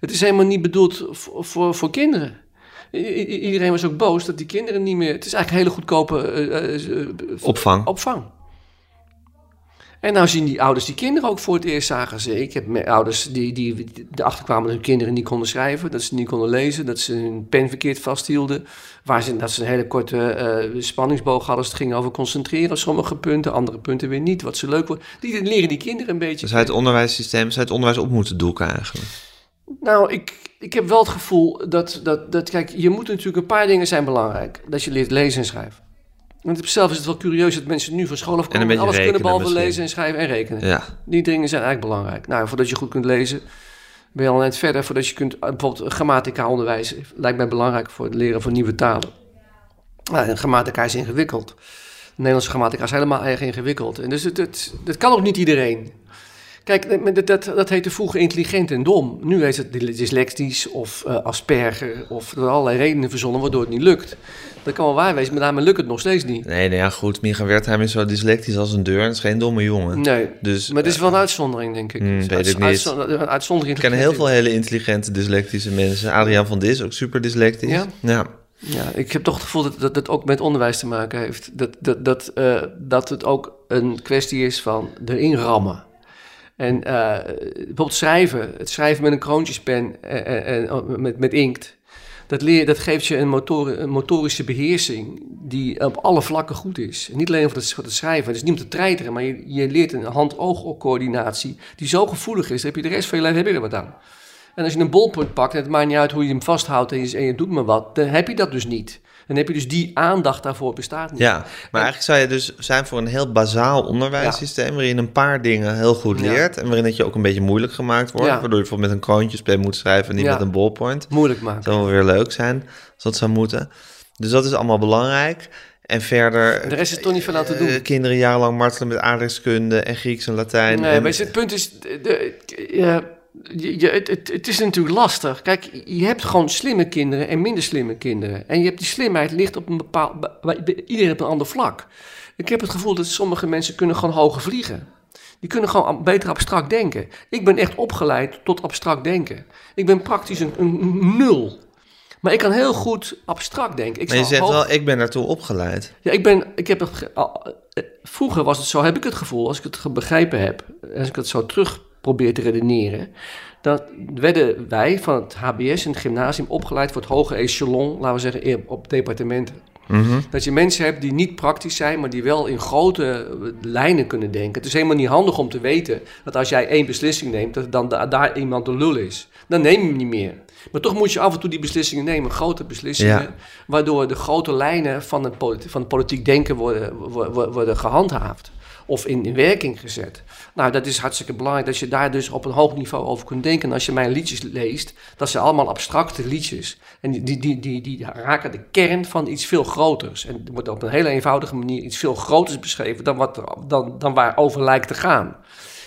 Het is helemaal niet bedoeld voor, voor, voor kinderen. I- iedereen was ook boos dat die kinderen niet meer... Het is eigenlijk een hele goedkope eh, eh, eh, Opvang. opvang. En nou zien die ouders die kinderen ook voor het eerst zagen ze. Ik heb ouders die, die erachter kwamen dat hun kinderen niet konden schrijven, dat ze niet konden lezen, dat ze hun pen verkeerd vasthielden. Waar ze, dat ze een hele korte eh, spanningsboog hadden als het ging over concentreren op sommige punten, andere punten weer niet, wat ze leuk wordt. Die leren die kinderen een beetje. Dus uit het onderwijssysteem, zou het onderwijs op moeten doeken eigenlijk. Nou, ik, ik heb wel het gevoel dat, dat, dat, kijk, je moet natuurlijk een paar dingen zijn belangrijk. Dat je leert lezen en schrijven. Want op zichzelf is het wel curieus dat mensen nu van school afkomen een en alles kunnen rekenen behalve misschien. lezen en schrijven en rekenen. Ja. Die dingen zijn eigenlijk belangrijk. Nou, voordat je goed kunt lezen, ben je al net verder. Voordat je kunt, eh, bijvoorbeeld grammatica onderwijs lijkt mij belangrijk voor het leren van nieuwe talen. Nou, en grammatica is ingewikkeld. De Nederlandse grammatica is helemaal erg ingewikkeld. En dus het, het, dat kan ook niet iedereen. Kijk, dat, dat, dat heette vroeger intelligent en dom. Nu heet het dyslectisch of eh, asperger of er allerlei redenen verzonnen waardoor het niet lukt. Dat kan wel waar wezen, maar daarmee lukt het nog steeds niet. Nee, nou ja, goed. Micha Wertheim is zo dyslectisch als een deur. Het is geen domme jongen. Nee, Dus maar het is wel een uitzondering, denk ik. Het is weet ik niet. een uitzondering ik ken heel veel hele intelligente dyslectische mensen. Adriaan van Dis, ook super dyslectisch. Ja? ja. Ja, ik heb toch het gevoel dat dat het ook met onderwijs te maken heeft. Dat, dat, dat, eh, dat het ook een kwestie is van erin rammen. En eh, bijvoorbeeld schrijven, het schrijven met een kroontjespen en, en, en oh, met, met inkt. Dat, leer, dat geeft je een, motor, motorische beheersing die op alle vlakken goed is. Niet alleen voor het, schrijven, het is niet om te treiteren, maar je, je leert een hand-oog-coördinatie die zo gevoelig is, dan heb je de rest van je leven heb je er wat aan. En als je een bolpunt pakt, en het maakt niet uit hoe je hem vasthoudt en je, en je doet maar wat, dan heb je dat dus niet. Dan heb je dus die aandacht daarvoor bestaat niet. Ja, maar eigenlijk zou je dus zijn voor een heel bazaal onderwijssysteem... waarin een paar dingen heel goed Ja. leert... en waarin het je ook een beetje moeilijk gemaakt wordt... Waardoor je bijvoorbeeld met een kroontjespen moet schrijven... en niet met een ballpoint. Moeilijk maken. Dat zou wel weer leuk zijn, als dat zou moeten. Dus dat is allemaal belangrijk. En verder... De rest is toch niet veel aan te eh, doen. kinderen jarenlang martelen met aardrijkskunde en Grieks en Latijn. Nee, en, maar het punt is, de, je, je- het, het, is natuurlijk lastig. Kijk, je hebt gewoon slimme kinderen en minder slimme kinderen. En je hebt die slimheid ligt op een bepaald, iedereen op een ander vlak. Ik heb het gevoel dat sommige mensen kunnen gewoon hoger vliegen. Die kunnen gewoon beter abstract denken. Ik ben echt opgeleid tot abstract denken. Ik ben praktisch een, een nul. Maar ik kan heel goed abstract denken. Ik maar je zegt hoog- wel, ik ben daartoe opgeleid. ja, ik ben, ik heb het, al- eh, vroeger was het zo, heb ik het gevoel, als ik het begrepen heb, als ik het zo terug probeer te redeneren, dan werden wij van het HBS en het gymnasium opgeleid voor het hoge echelon, laten we zeggen, op departementen. Mhm. Dat je mensen hebt die niet praktisch zijn, maar die wel in grote eh, lijnen kunnen denken. Het is helemaal niet handig om te weten dat als jij één beslissing neemt, dat dan da- daar iemand de lul is. Dan neem je hem niet meer. Maar toch moet je af en toe die beslissingen nemen, grote beslissingen, Ja. waardoor de grote lijnen van het, van het politiek denken worden, worden, worden gehandhaafd. Of in, in werking gezet. Nou, dat is hartstikke belangrijk dat je daar dus op een hoog niveau over kunt denken. En als je mijn liedjes leest, dat zijn allemaal abstracte liedjes. En die, die, die, die, raken de kern van iets veel groters. En er wordt op een hele eenvoudige manier iets veel groters beschreven dan, wat dan, dan waar over lijkt te gaan.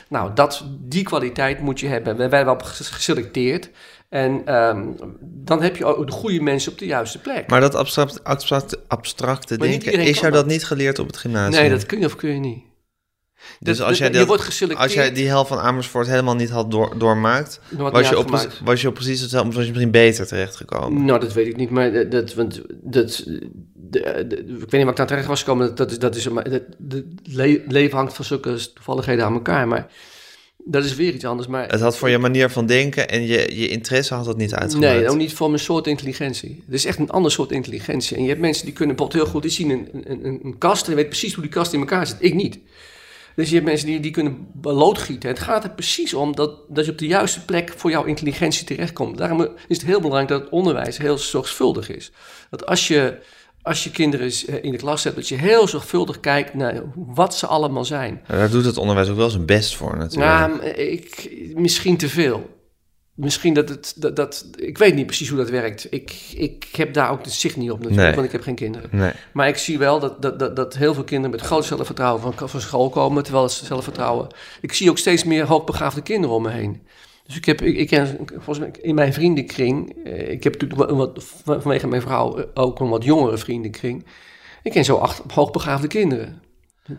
Nou, dat, die kwaliteit moet je hebben. We wij hebben op ges- geselecteerd. En ehm, dan heb je ook de goede mensen op de juiste plek. Maar dat abstract, abstract, abstracte Maar denken, is jou dat. niet geleerd op het gymnasium? nee, dat kun je of kun je niet. Dus als jij, dat- je wordt geselecteerd. als jij die hel van Amersfoort helemaal niet had door, doormaakt... Was je, op, was je op precies hetzelfde, was je misschien beter terechtgekomen? Nou, dat weet ik niet, maar dat, dat, want dat, de, de- ik weet niet wat ik daar terecht was gekomen. Dat, dat is, dat is, maar dat, de le- leven hangt van zulke toevalligheden aan elkaar, maar dat is weer iets anders. Maar Het had voor je manier van denken en je, je interesse had dat niet uitgemaakt. Nee, ook niet voor mijn soort intelligentie. Het is echt een ander soort intelligentie. En je hebt mensen die kunnen bijvoorbeeld heel goed, die zien een, een, een, een kast en weten precies hoe die kast in elkaar zit. Ik niet. Dus je hebt mensen die, die kunnen loodgieten. Het gaat er precies om dat, dat je op de juiste plek voor jouw intelligentie terechtkomt. Daarom is het heel belangrijk dat het onderwijs heel zorgvuldig is. Dat als je als je kinderen eh, in de klas hebt, dat je heel zorgvuldig kijkt naar wat ze allemaal zijn. Daar doet het onderwijs ook wel zijn best voor natuurlijk. Nou, ik, misschien te veel. Misschien dat het, dat, dat, ik weet niet precies hoe dat werkt. Ik, ik heb daar ook de zicht niet op natuurlijk, Nee. want ik heb geen kinderen. nee. Maar ik zie wel dat, dat, dat, dat heel veel kinderen met groot zelfvertrouwen van, van school komen, terwijl ze zelfvertrouwen. Ik zie ook steeds meer hoogbegaafde kinderen om me heen. Dus ik heb, ik, ik ken, volgens mij in mijn vriendenkring, eh, ik heb natuurlijk wat, wat- vanwege mijn vrouw eh, ook een wat jongere vriendenkring. Ik ken zo acht hoogbegaafde kinderen.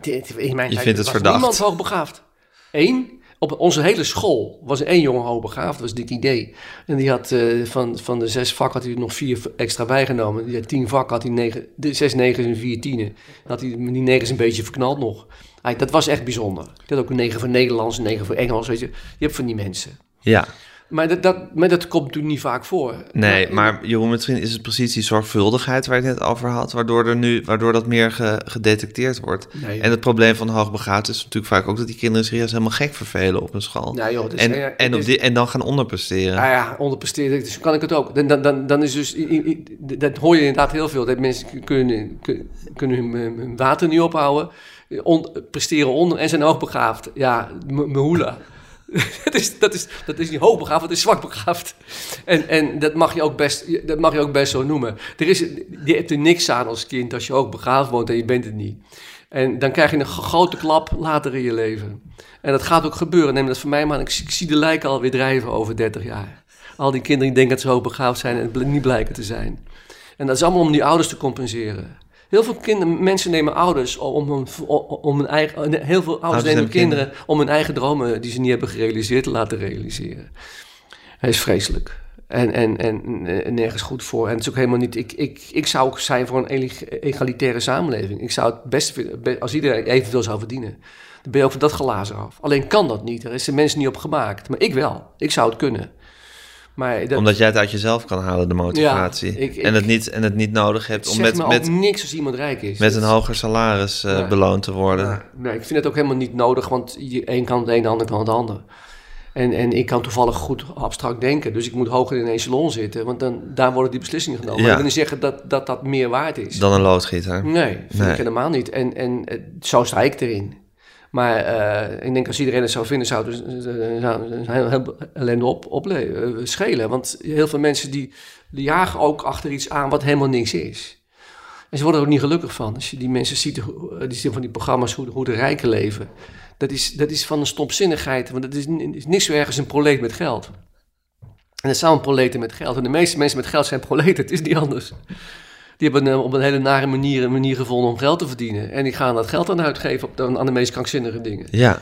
Dit- In mijn Je tijd vindt het was verdacht. niemand hoogbegaafd. Eén, op onze hele school was één jongen hoogbegaafd, dat was Dick Idee. En die had eh, van, van de zes vakken had hij nog vier extra bijgenomen. Die had tien vakken, had hij negen, de, zes negens en vier tienen. Had hij die negens een beetje verknald nog. Hij- dat was echt bijzonder. Die had ook een negen voor Nederlands, een negen voor Engels, weet je. Je hebt van die mensen. Ja, Maar dat, dat, maar dat komt natuurlijk niet vaak voor. nee, maar Jeroen, misschien is het precies die zorgvuldigheid waar je het net over had, waardoor, er nu, waardoor dat meer ge- gedetecteerd wordt. Nee. En het probleem van hoogbegaafd is natuurlijk vaak ook dat die kinderen zich juist helemaal gek vervelen op een school. Joh, en, ja, en, op die, en dan gaan onderpresteren. Ah ja, onderpresteren, dus kan ik het ook. Dan, dan, dan, dan is dus, dat hoor je inderdaad heel veel. Dat mensen kunnen, kun- kunnen hun, water niet ophouden, on, presteren onder en zijn hoogbegaafd. Ja, m- mehula. <laughs> dat, is, dat, is, dat is niet hoogbegaafd, dat is zwakbegaafd. En, en dat, mag je ook best, dat mag je ook best zo noemen. Er is, je hebt er niks aan als kind als je hoogbegaafd woont en je bent het niet. En dan krijg je een grote klap later in je leven. En dat gaat ook gebeuren. Neem dat voor mij maar. aan. Ik, ik zie de lijken alweer drijven over 30 jaar. Al die kinderen die denken dat ze hoogbegaafd zijn en niet blijken te zijn. En dat is allemaal om die ouders te compenseren. Heel veel kinderen, mensen nemen ouders om hun, om hun eigen, heel veel ouders nemen kinderen om hun eigen dromen die ze niet hebben gerealiseerd te laten realiseren. Hij is vreselijk. En, en, en, en nergens goed voor. En het is ook helemaal niet. Ik, ik, ik zou ook zijn voor een egalitaire samenleving. Ik zou het best als iedereen evenveel zou verdienen. Dan ben je ook van dat glazen af. Alleen kan dat niet. Er is de mensen niet op gemaakt. Maar ik wel. Ik zou het kunnen. Maar dat, Omdat jij het uit jezelf kan halen, de motivatie. Ja, ik- ik- en, het niet, en het niet nodig hebt om met, me met, niks als iemand rijk is. met een hoger salaris eh, Nee. beloond te worden. Ja, nee, ik vind het ook helemaal niet nodig, want je een kan het een, de ander kan het ander. En, en ik kan toevallig goed abstract denken, dus ik moet hoger in een echelon zitten, want dan, daar worden die beslissingen genomen. Ja. Maar ik wil niet zeggen dat, dat dat meer waard is. Dan een loodgieter. Nee, vind Nee. ik helemaal niet. En, en eh, zo sta ik erin. Maar eh, ik denk als iedereen het zou vinden, zou het dus, eh, zou een heel, ellende op, eh, schelen. Want heel veel mensen die, die jagen ook achter iets aan wat helemaal niks is. En ze worden er ook niet gelukkig van. Als je die mensen ziet, die zien van die programma's, hoe, de- hoe de rijken leven. Dat is, dat is van een stomzinnigheid. Want het is, is niks zo erg als een proleet met geld. En het zijn proleten met geld. En de meeste mensen met geld zijn proleten. Het is niet anders. Die hebben eh, op een hele nare manier een manier gevonden om geld te verdienen. En die gaan dat geld dan uitgeven op de, aan de meest krankzinnige dingen. Ja,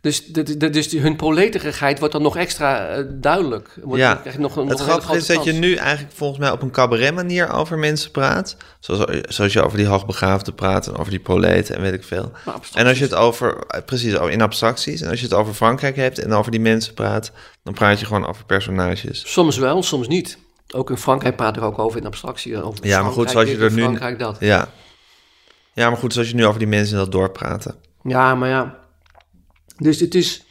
Dus, dat- dat- dus hun proleterigheid wordt dan nog extra eh, duidelijk. Wordt, Ja. nog, nog het grappige is dat je nu eigenlijk volgens mij op een cabaret manier over mensen praat. Zoals, zoals je over die hoogbegaafden praat en over die proleten en weet ik veel. En als je het over, eh, precies, in abstracties. En als je het over Frankrijk hebt en over die mensen praat, dan praat je gewoon over personages. Soms wel, soms niet. Ook in Frankrijk praat er ook over in abstractie. Over Ja, maar goed, zoals je er nu- Frankrijk dat. Ja. Ja, maar goed, zoals je nu over die mensen in dat dorp praten. Ja, maar ja. Dus het is,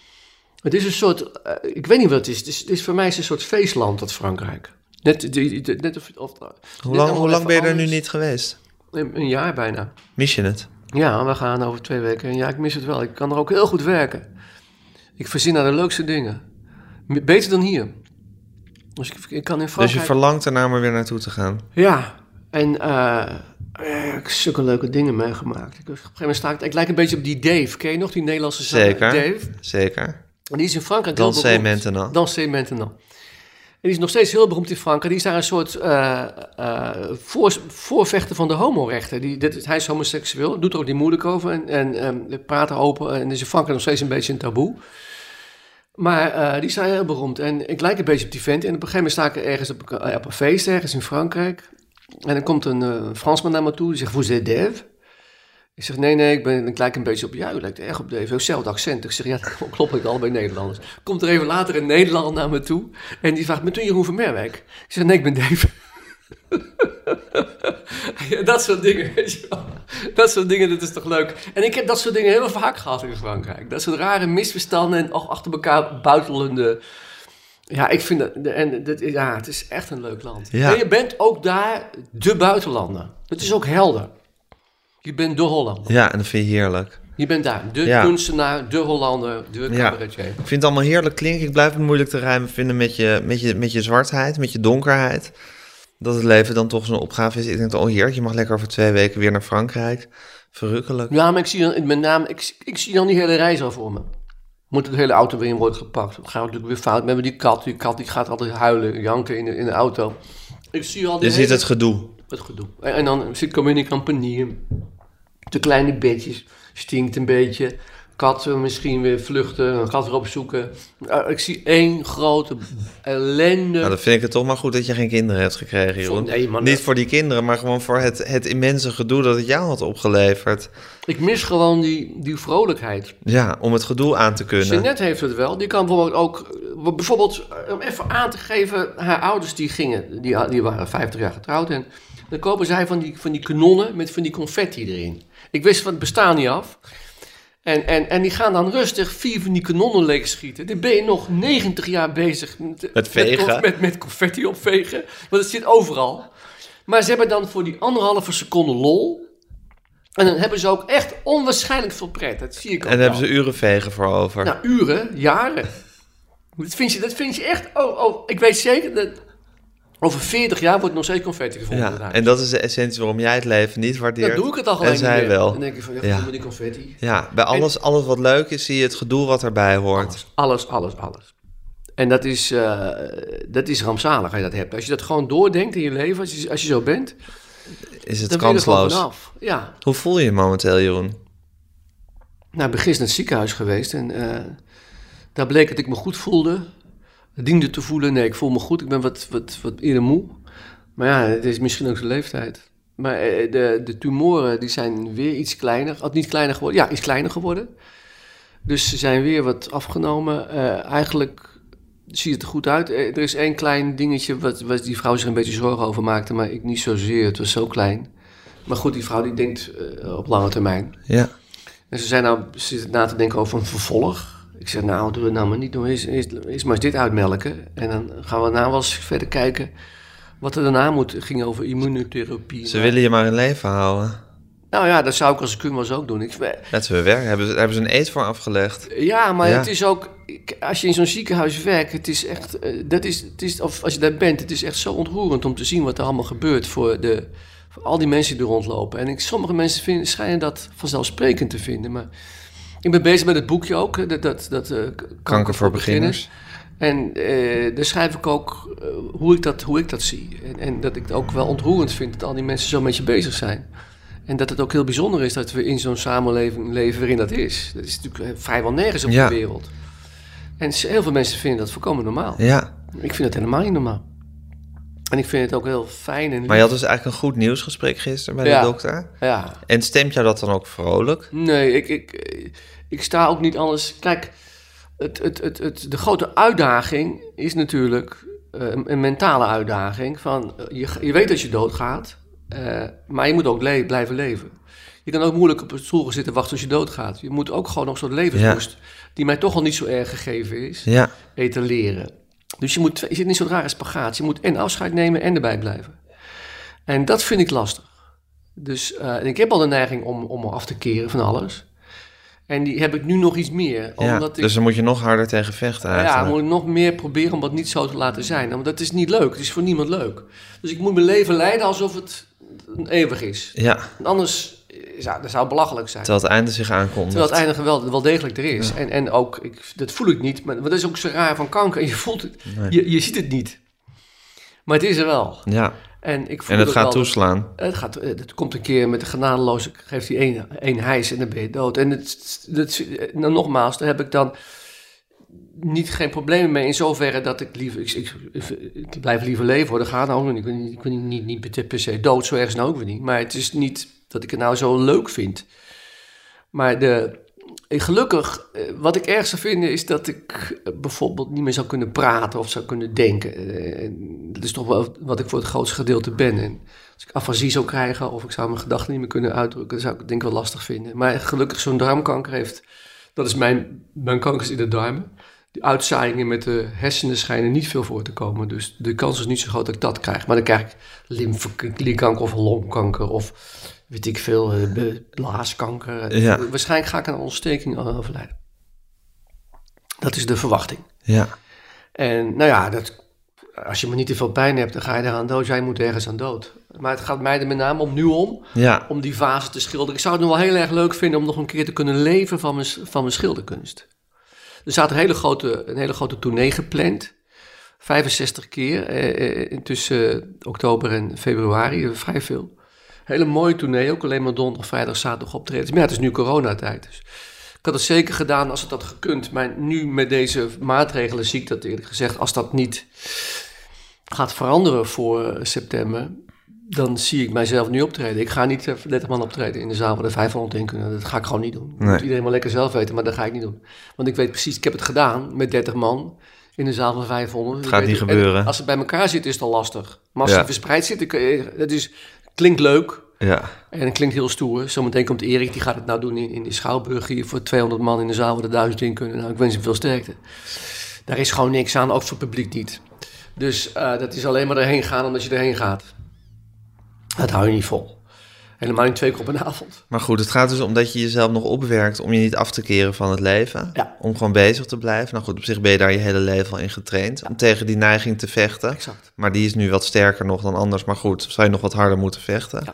het is een soort, eh, ik weet niet wat het is. Het is, het is voor mij is een soort feestland, dat Frankrijk. Net, net of, of, Hoe lang, hoe lang ben je er nu niet geweest? Een, een jaar bijna. Mis je het? Ja, we gaan over twee weken. En ja, ik mis het wel. Ik kan er ook heel goed werken. Ik verzin naar de leukste dingen. Beter dan hier. Dus ik, ik kan in Dus je verlangt ernaar er weer naartoe te gaan. Ja, en eh, ik heb zulke leuke dingen meegemaakt. Ik, op een gegeven moment sta ik... Ik lijk een beetje op die Dave. Ken je nog, die Nederlandse zanger? Zeker. Dave. Zeker. En die is in Frankrijk heel Dansez beroemd. Dansez maintenant. En die is nog steeds heel beroemd in Frankrijk. Die is daar een soort eh, voor, voorvechter van de homorechten. Die, dit, hij is homoseksueel, doet er ook niet moeilijk over. En, en ehm, praat erover. En is in Frankrijk nog steeds een beetje een taboe. Maar eh, die daar heel beroemd. En ik lijk een beetje op die vent. En op een gegeven moment sta ik ergens op, eh, op een feest, ergens in Frankrijk. En dan komt een eh, Fransman naar me toe. Die zegt, vous êtes Dave? Ik zeg, nee, nee, ik, ben, ik lijk een beetje op jou. Je lijkt erg op Dave. Hetzelfde accent. Ik zeg, ja, <laughs> dat klopt, ik allebei Nederlanders. Komt er even later een Nederlander naar me toe. En die vraagt, bent u Jeroen van Merwijk? Ik zeg, nee, ik ben Dave. <laughs> ja, <laughs> dat soort dingen, weet je wel. Dat soort dingen, dat is toch leuk. En ik heb dat soort dingen heel vaak gehad in Frankrijk. Dat soort rare misverstanden en och- achter elkaar buitelende Ja, ik vind dat, en dat, ja, het is echt een leuk land. Ja. En je bent ook daar de buitenlander. Het is ook helder. Je bent de Hollander. Ja, en dat vind je heerlijk. Je bent daar de Ja. kunstenaar, de Hollander, de Ja. cabaretier. Ik vind het allemaal heerlijk klinken. Ik blijf het moeilijk te rijmen vinden met je, met je, met je zwartheid, met je donkerheid. Dat het leven dan toch zo'n opgave is. Ik denk, oh heerlijk, je mag lekker over twee weken weer naar Frankrijk. Verrukkelijk. Ja, maar ik zie dan, met name, ik, ik zie dan die hele reis al voor me. Moet de hele auto weer in worden gepakt. Dan gaan we natuurlijk weer fout. Hebben die kat. Die kat die gaat altijd huilen, janken in de, in de auto. Ik zie al die Je ziet hele- het gedoe. het gedoe. En, en dan zit ik in die compagnie. De kleine bedjes. Stinkt een beetje. Kat wil misschien weer vluchten. Een kat weer opzoeken. Uh, ik zie één grote ellende. Nou, dan vind ik het toch maar goed dat je geen kinderen hebt gekregen, Jeroen. Nee, man, Niet dat- voor die kinderen, maar gewoon voor het, het immense gedoe dat het jou had opgeleverd. Ik mis gewoon die, die vrolijkheid. Ja, om het gedoe aan te kunnen. Jeanette heeft het wel. Die kan bijvoorbeeld ook... Bijvoorbeeld, om even aan te geven... Haar ouders die gingen... Die, die waren 50 jaar getrouwd. En dan kopen zij van die, van die kanonnen met van die confetti erin. Ik wist van het bestaan niet af. En, en, en die gaan dan rustig vier van die kanonnen leegschieten. Dan ben je nog 90 jaar bezig met, Met vegen. Met, met, met confetti opvegen. Want het zit overal. Maar ze hebben dan voor die anderhalve seconde lol. En dan hebben ze ook echt onwaarschijnlijk veel pret. Dat zie ik ook En daar hebben ze uren vegen voor over. Nou, uren, jaren. Dat vind je, dat vind je echt... Oh, oh, ik weet zeker dat... Over 40 jaar wordt nog steeds confetti gevonden. ja, en dat is de essentie waarom jij het leven niet waardeert. dan doe ik het al En zij wel. Dan denk ik van, ja, Ja. ja. die confetti. Ja, bij alles, alles wat leuk is, zie je het gedoe wat erbij hoort. Alles, alles, alles. En dat is, eh, dat is rampzalig als je dat hebt. Als je dat gewoon doordenkt in je leven, als je, als je zo bent, Is het kansloos. vanaf. Ja. Hoe voel je je momenteel, Jeroen? Nou, ik ben gisteren in het ziekenhuis geweest en eh, daar bleek dat ik me goed voelde. Diende te voelen, nee, ik voel me goed. Ik ben wat, wat, wat eerder moe. Maar ja, het is misschien ook zijn leeftijd. Maar eh, de, de tumoren die zijn weer iets kleiner. Of niet kleiner geworden, ja, iets kleiner geworden. Dus ze zijn weer wat afgenomen. Eh, eigenlijk ziet het er goed uit. Eh, er is één klein dingetje wat, wat die vrouw zich een beetje zorgen over maakte, maar ik niet zozeer. Het was zo klein. Maar goed, die vrouw die denkt op lange termijn. Ja. En ze zijn nou ze zitten na te denken over een vervolg. Ik zeg, nou, doe het nou maar niet. Doe eerst, eerst maar eens dit uitmelken. En dan gaan we nou wel eens verder kijken wat er daarna moet. Het ging over immunotherapie. Ze willen je maar in leven houden. Nou ja, dat zou ik als ik kun eens ook doen. Ik, Dat ze werk. Hebben hebben ze een eet voor afgelegd. ja, maar Ja. het is ook... Als je in zo'n ziekenhuis werkt, het is echt... eh, Dat is, het is, of als je daar bent, het is echt zo ontroerend om te zien wat er allemaal gebeurt voor, de, voor al die mensen die er rondlopen. En ik, sommige mensen vinden, schijnen dat vanzelfsprekend te vinden, maar... Ik ben bezig met het boekje ook, dat, dat, dat eh, Kanker voor beginners. En eh, daar schrijf ik ook eh, hoe, ik dat, hoe ik dat zie. En, en dat ik het ook wel ontroerend vind dat al die mensen zo met je bezig zijn. En dat het ook heel bijzonder is dat we in zo'n samenleving leven waarin dat is. Dat is natuurlijk vrijwel nergens op Ja. de wereld. En heel veel mensen vinden dat volkomen normaal. Ja. Ik vind het helemaal niet normaal. En ik vind het ook heel fijn en lief. Maar je had dus eigenlijk een goed nieuwsgesprek gisteren bij Ja. de dokter. Ja, En stemt jou dat dan ook vrolijk? Nee, ik, ik, ik sta ook niet anders. Kijk, het, het, het, het, de grote uitdaging is natuurlijk eh, een, een mentale uitdaging. Van, eh, je, je weet dat je doodgaat, eh, maar je moet ook le- blijven leven. Je kan ook moeilijk op een stoel gaan zitten wachten als je doodgaat. Je moet ook gewoon nog zo'n levensmoest, die mij toch al niet zo erg gegeven is, Ja. etaleren. Dus je, moet, je zit niet zo'n rare spagaat. Je moet en afscheid nemen en erbij blijven. En dat vind ik lastig. Dus eh, en ik heb al de neiging om, om me af te keren van alles. En die heb ik nu nog iets meer. ja. Omdat ik, Dus dan moet je nog harder tegen vechten ja, eigenlijk. moet ik nog meer proberen om dat niet zo te laten zijn. Want dat is niet leuk. Het is voor niemand leuk. Dus ik moet mijn leven leiden alsof het eeuwig is. Ja, anders ja, dat zou belachelijk zijn. terwijl het einde zich aankondigt. Terwijl het einde wel, wel degelijk er is. En, en ook, ik, dat voel ik niet. Maar, dat is ook zo raar van kanker. Je voelt het. Je, je ziet het niet. Maar het is er wel. Ja, En, ik voel en het gaat wel toeslaan. het, gaat, het komt een keer met de genadeloze, geeft hij één, één hijs en dan ben je dood. En het, het, nou, nogmaals, daar heb ik dan niet geen problemen mee in zoverre dat ik liever, ik, ik, ik blijf liever leven hoor, dat gaat nou ook niet. Ik ben, niet- ik ben niet, niet, niet per se dood, zo ergens nou ook weer niet. Maar het is niet dat ik het nou zo leuk vind. Maar de, eh, gelukkig, eh, wat ik erg zou vinden is dat ik eh, bijvoorbeeld niet meer zou kunnen praten of zou kunnen denken. En Dat is toch wel wat ik voor het grootste gedeelte ben. En als ik afasie zou krijgen of ik zou mijn gedachten niet meer kunnen uitdrukken, zou ik het denk ik wel lastig vinden. Maar gelukkig zo'n darmkanker heeft, dat is mijn, mijn kankers in de darmen. die uitzaaiingen met de hersenen schijnen niet veel voor te komen. Dus de kans is niet zo groot dat ik dat krijg. Maar dan krijg ik lymfeklierkanker of longkanker of weet ik veel, eh, blaaskanker. Ja. Waarschijnlijk ga ik aan een ontsteking overlijden. Dat is de verwachting. Ja. En nou ja, dat, als je maar niet te veel pijn hebt, dan ga je eraan dood. Jij moet ergens aan dood. Maar het gaat mij er met name om nu om, Ja. om die fase te schilderen. Ik zou het nog wel heel erg leuk vinden om nog een keer te kunnen leven van mijn, van mijn schilderkunst. Er staat een hele grote, een hele grote tournee gepland. 65 keer eh, eh, tussen oktober en februari, eh, vrij veel. Hele mooie tournee, ook alleen maar donderdag, vrijdag, zaterdag optreden. Maar ja, het is nu coronatijd. Dus ik had het zeker gedaan als het had gekund. Maar nu met deze maatregelen zie ik dat eerlijk gezegd. Als dat niet gaat veranderen voor eh, september, dan zie ik mijzelf nu optreden. Ik ga niet eh, voor 30 man optreden in de zaal waar er 500 in kunnen. Dat ga ik gewoon niet doen. Nee. moet iedereen wel lekker zelf weten, maar dat ga ik niet doen. Want ik weet precies, ik heb het gedaan met 30 man in een zaal van 500. Het gaat niet en gebeuren. Als het bij elkaar zit, is het al lastig. Maar als Ja. ze verspreid kun je- dat is, klinkt leuk. Ja. En het klinkt heel stoer. Zometeen komt Erik, die gaat het nou doen in, in de Schouwburg hier voor 200 man in de zaal waar er 1000 in kunnen. Nou, ik wens hem veel sterkte. Daar is gewoon niks aan, ook voor het publiek niet. Dus eh, dat is alleen maar erheen gaan omdat je erheen gaat. Dat hou je niet vol. Helemaal niet twee keer op een avond. Maar goed, het gaat dus om dat je jezelf nog opwerkt om je niet af te keren van het leven. Ja. Om gewoon bezig te blijven. Nou goed, op zich ben je daar je hele leven al in getraind. Om tegen die neiging te vechten. Exact. Maar die is nu wat sterker nog dan anders. Maar goed, zou je nog wat harder moeten vechten. Ja.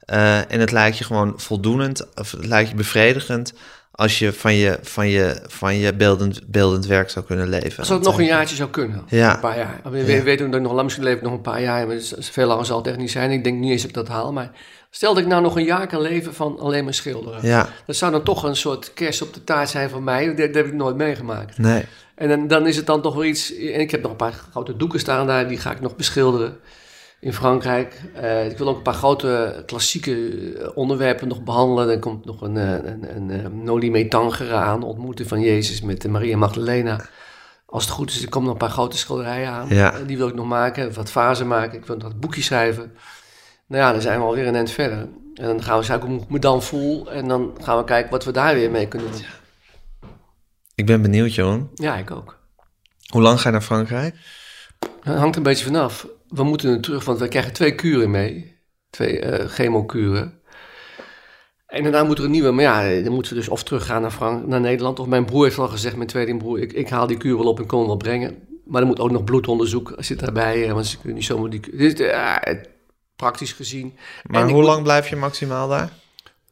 Eh, en het lijkt je gewoon voldoenend, of het lijkt je bevredigend als je van je, van je, van je beeldend, beeldend werk zou kunnen leven. Als het nog een jaartje zou kunnen. Ja. Een paar jaar. We we weten dat ik nog lang misschien leef ik nog een paar jaar. Maar het is- veel langer zal het echt niet zijn. Ik denk niet eens dat ik dat haal. Maar stel dat ik nou nog een jaar kan leven van alleen maar schilderen. Ja, Dat zou dan toch een soort kerst op de taart zijn voor mij. Dat, dat heb ik nooit meegemaakt. nee. En dan, dan is het dan toch weer iets. En ik heb nog een paar grote doeken staan daar, die ga ik nog beschilderen in Frankrijk. Eh, ik wil ook een paar grote klassieke eh, onderwerpen nog behandelen. Dan komt nog een, eh, een, een, een Noli Me Tangere aan, de ontmoeting van Jezus met Maria Magdalena. Als het goed is, er komen nog een paar grote schilderijen aan. Ja. Die wil ik nog maken, wat fasen maken. Ik wil wat boekjes schrijven. Nou ja, dan zijn we alweer een eind verder. En dan gaan we kijken hoe ik me dan voel. En dan gaan we kijken wat we daar weer mee kunnen doen. Ik ben benieuwd, Johan. Ja, ik ook. Hoe lang ga je naar Frankrijk? Het hangt een beetje vanaf. We moeten er terug, want we krijgen twee kuren mee. Twee eh chemokuren. En daarna moet er een nieuwe. Maar ja, dan moeten we dus of teruggaan naar, Frank, naar Nederland. Of mijn broer heeft al gezegd, mijn tweelingbroer, ik, ik haal die kuur wel op en kom hem wel brengen. Maar er moet ook nog bloedonderzoek zit daarbij. eh, Want ze kunnen niet zomaar die eh, praktisch gezien. Maar En ik hoe moet- lang blijf je maximaal daar?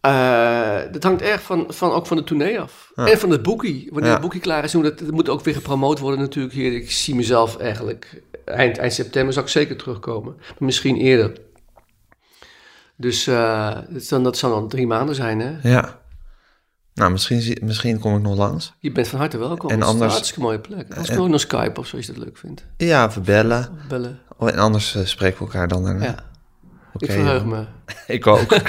Eh, dat hangt erg van, van, ook van de tournee af. Ja. En van het boekie. Wanneer Ja. het boekie klaar is, moet het, het moet ook weer gepromoot worden natuurlijk hier. Ik zie mezelf eigenlijk eind, eind september zou ik zeker terugkomen. Maar misschien eerder. Dus eh, dat, zal, dat zal dan drie maanden zijn, hè? Ja. Nou, misschien, misschien kom ik nog langs. Je bent van harte welkom. En Het is een anders- hartstikke mooie plek. Anders kun je ook nog Skype of zo, als je dat leuk vindt. Ja, verbellen. Bellen. Oh, en anders eh, spreken we elkaar dan daarna. Ja, Ik verheug me. <laughs> Ik ook. <laughs>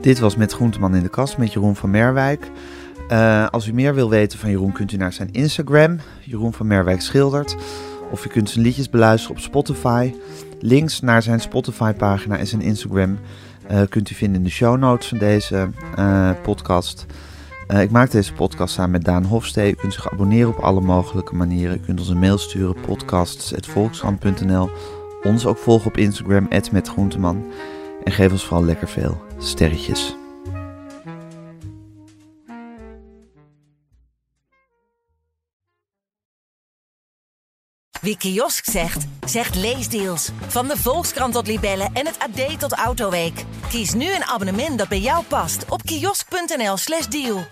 Dit was Met Groenteman in de Kast met Jeroen van Merwijk. Eh, als u meer wil weten van Jeroen, kunt u naar zijn Instagram, Jeroen van Merwijk Schildert. Of u kunt zijn liedjes beluisteren op Spotify. Links naar zijn Spotify-pagina en zijn Instagram eh, kunt u vinden in de show notes van deze eh, podcast. Ik maak deze podcast samen met Daan Hofstee. U kunt zich abonneren op alle mogelijke manieren. U kunt ons een mail sturen, podcasts.volkskrant.nl. Ons ook volgen op Instagram, @metgroenteman. En geef ons vooral lekker veel sterretjes. Wie kiosk zegt, zegt leesdeals. Van de Volkskrant tot Libellen en het AD tot Autoweek. Kies nu een abonnement dat bij jou past op kiosk.nl/slash deal.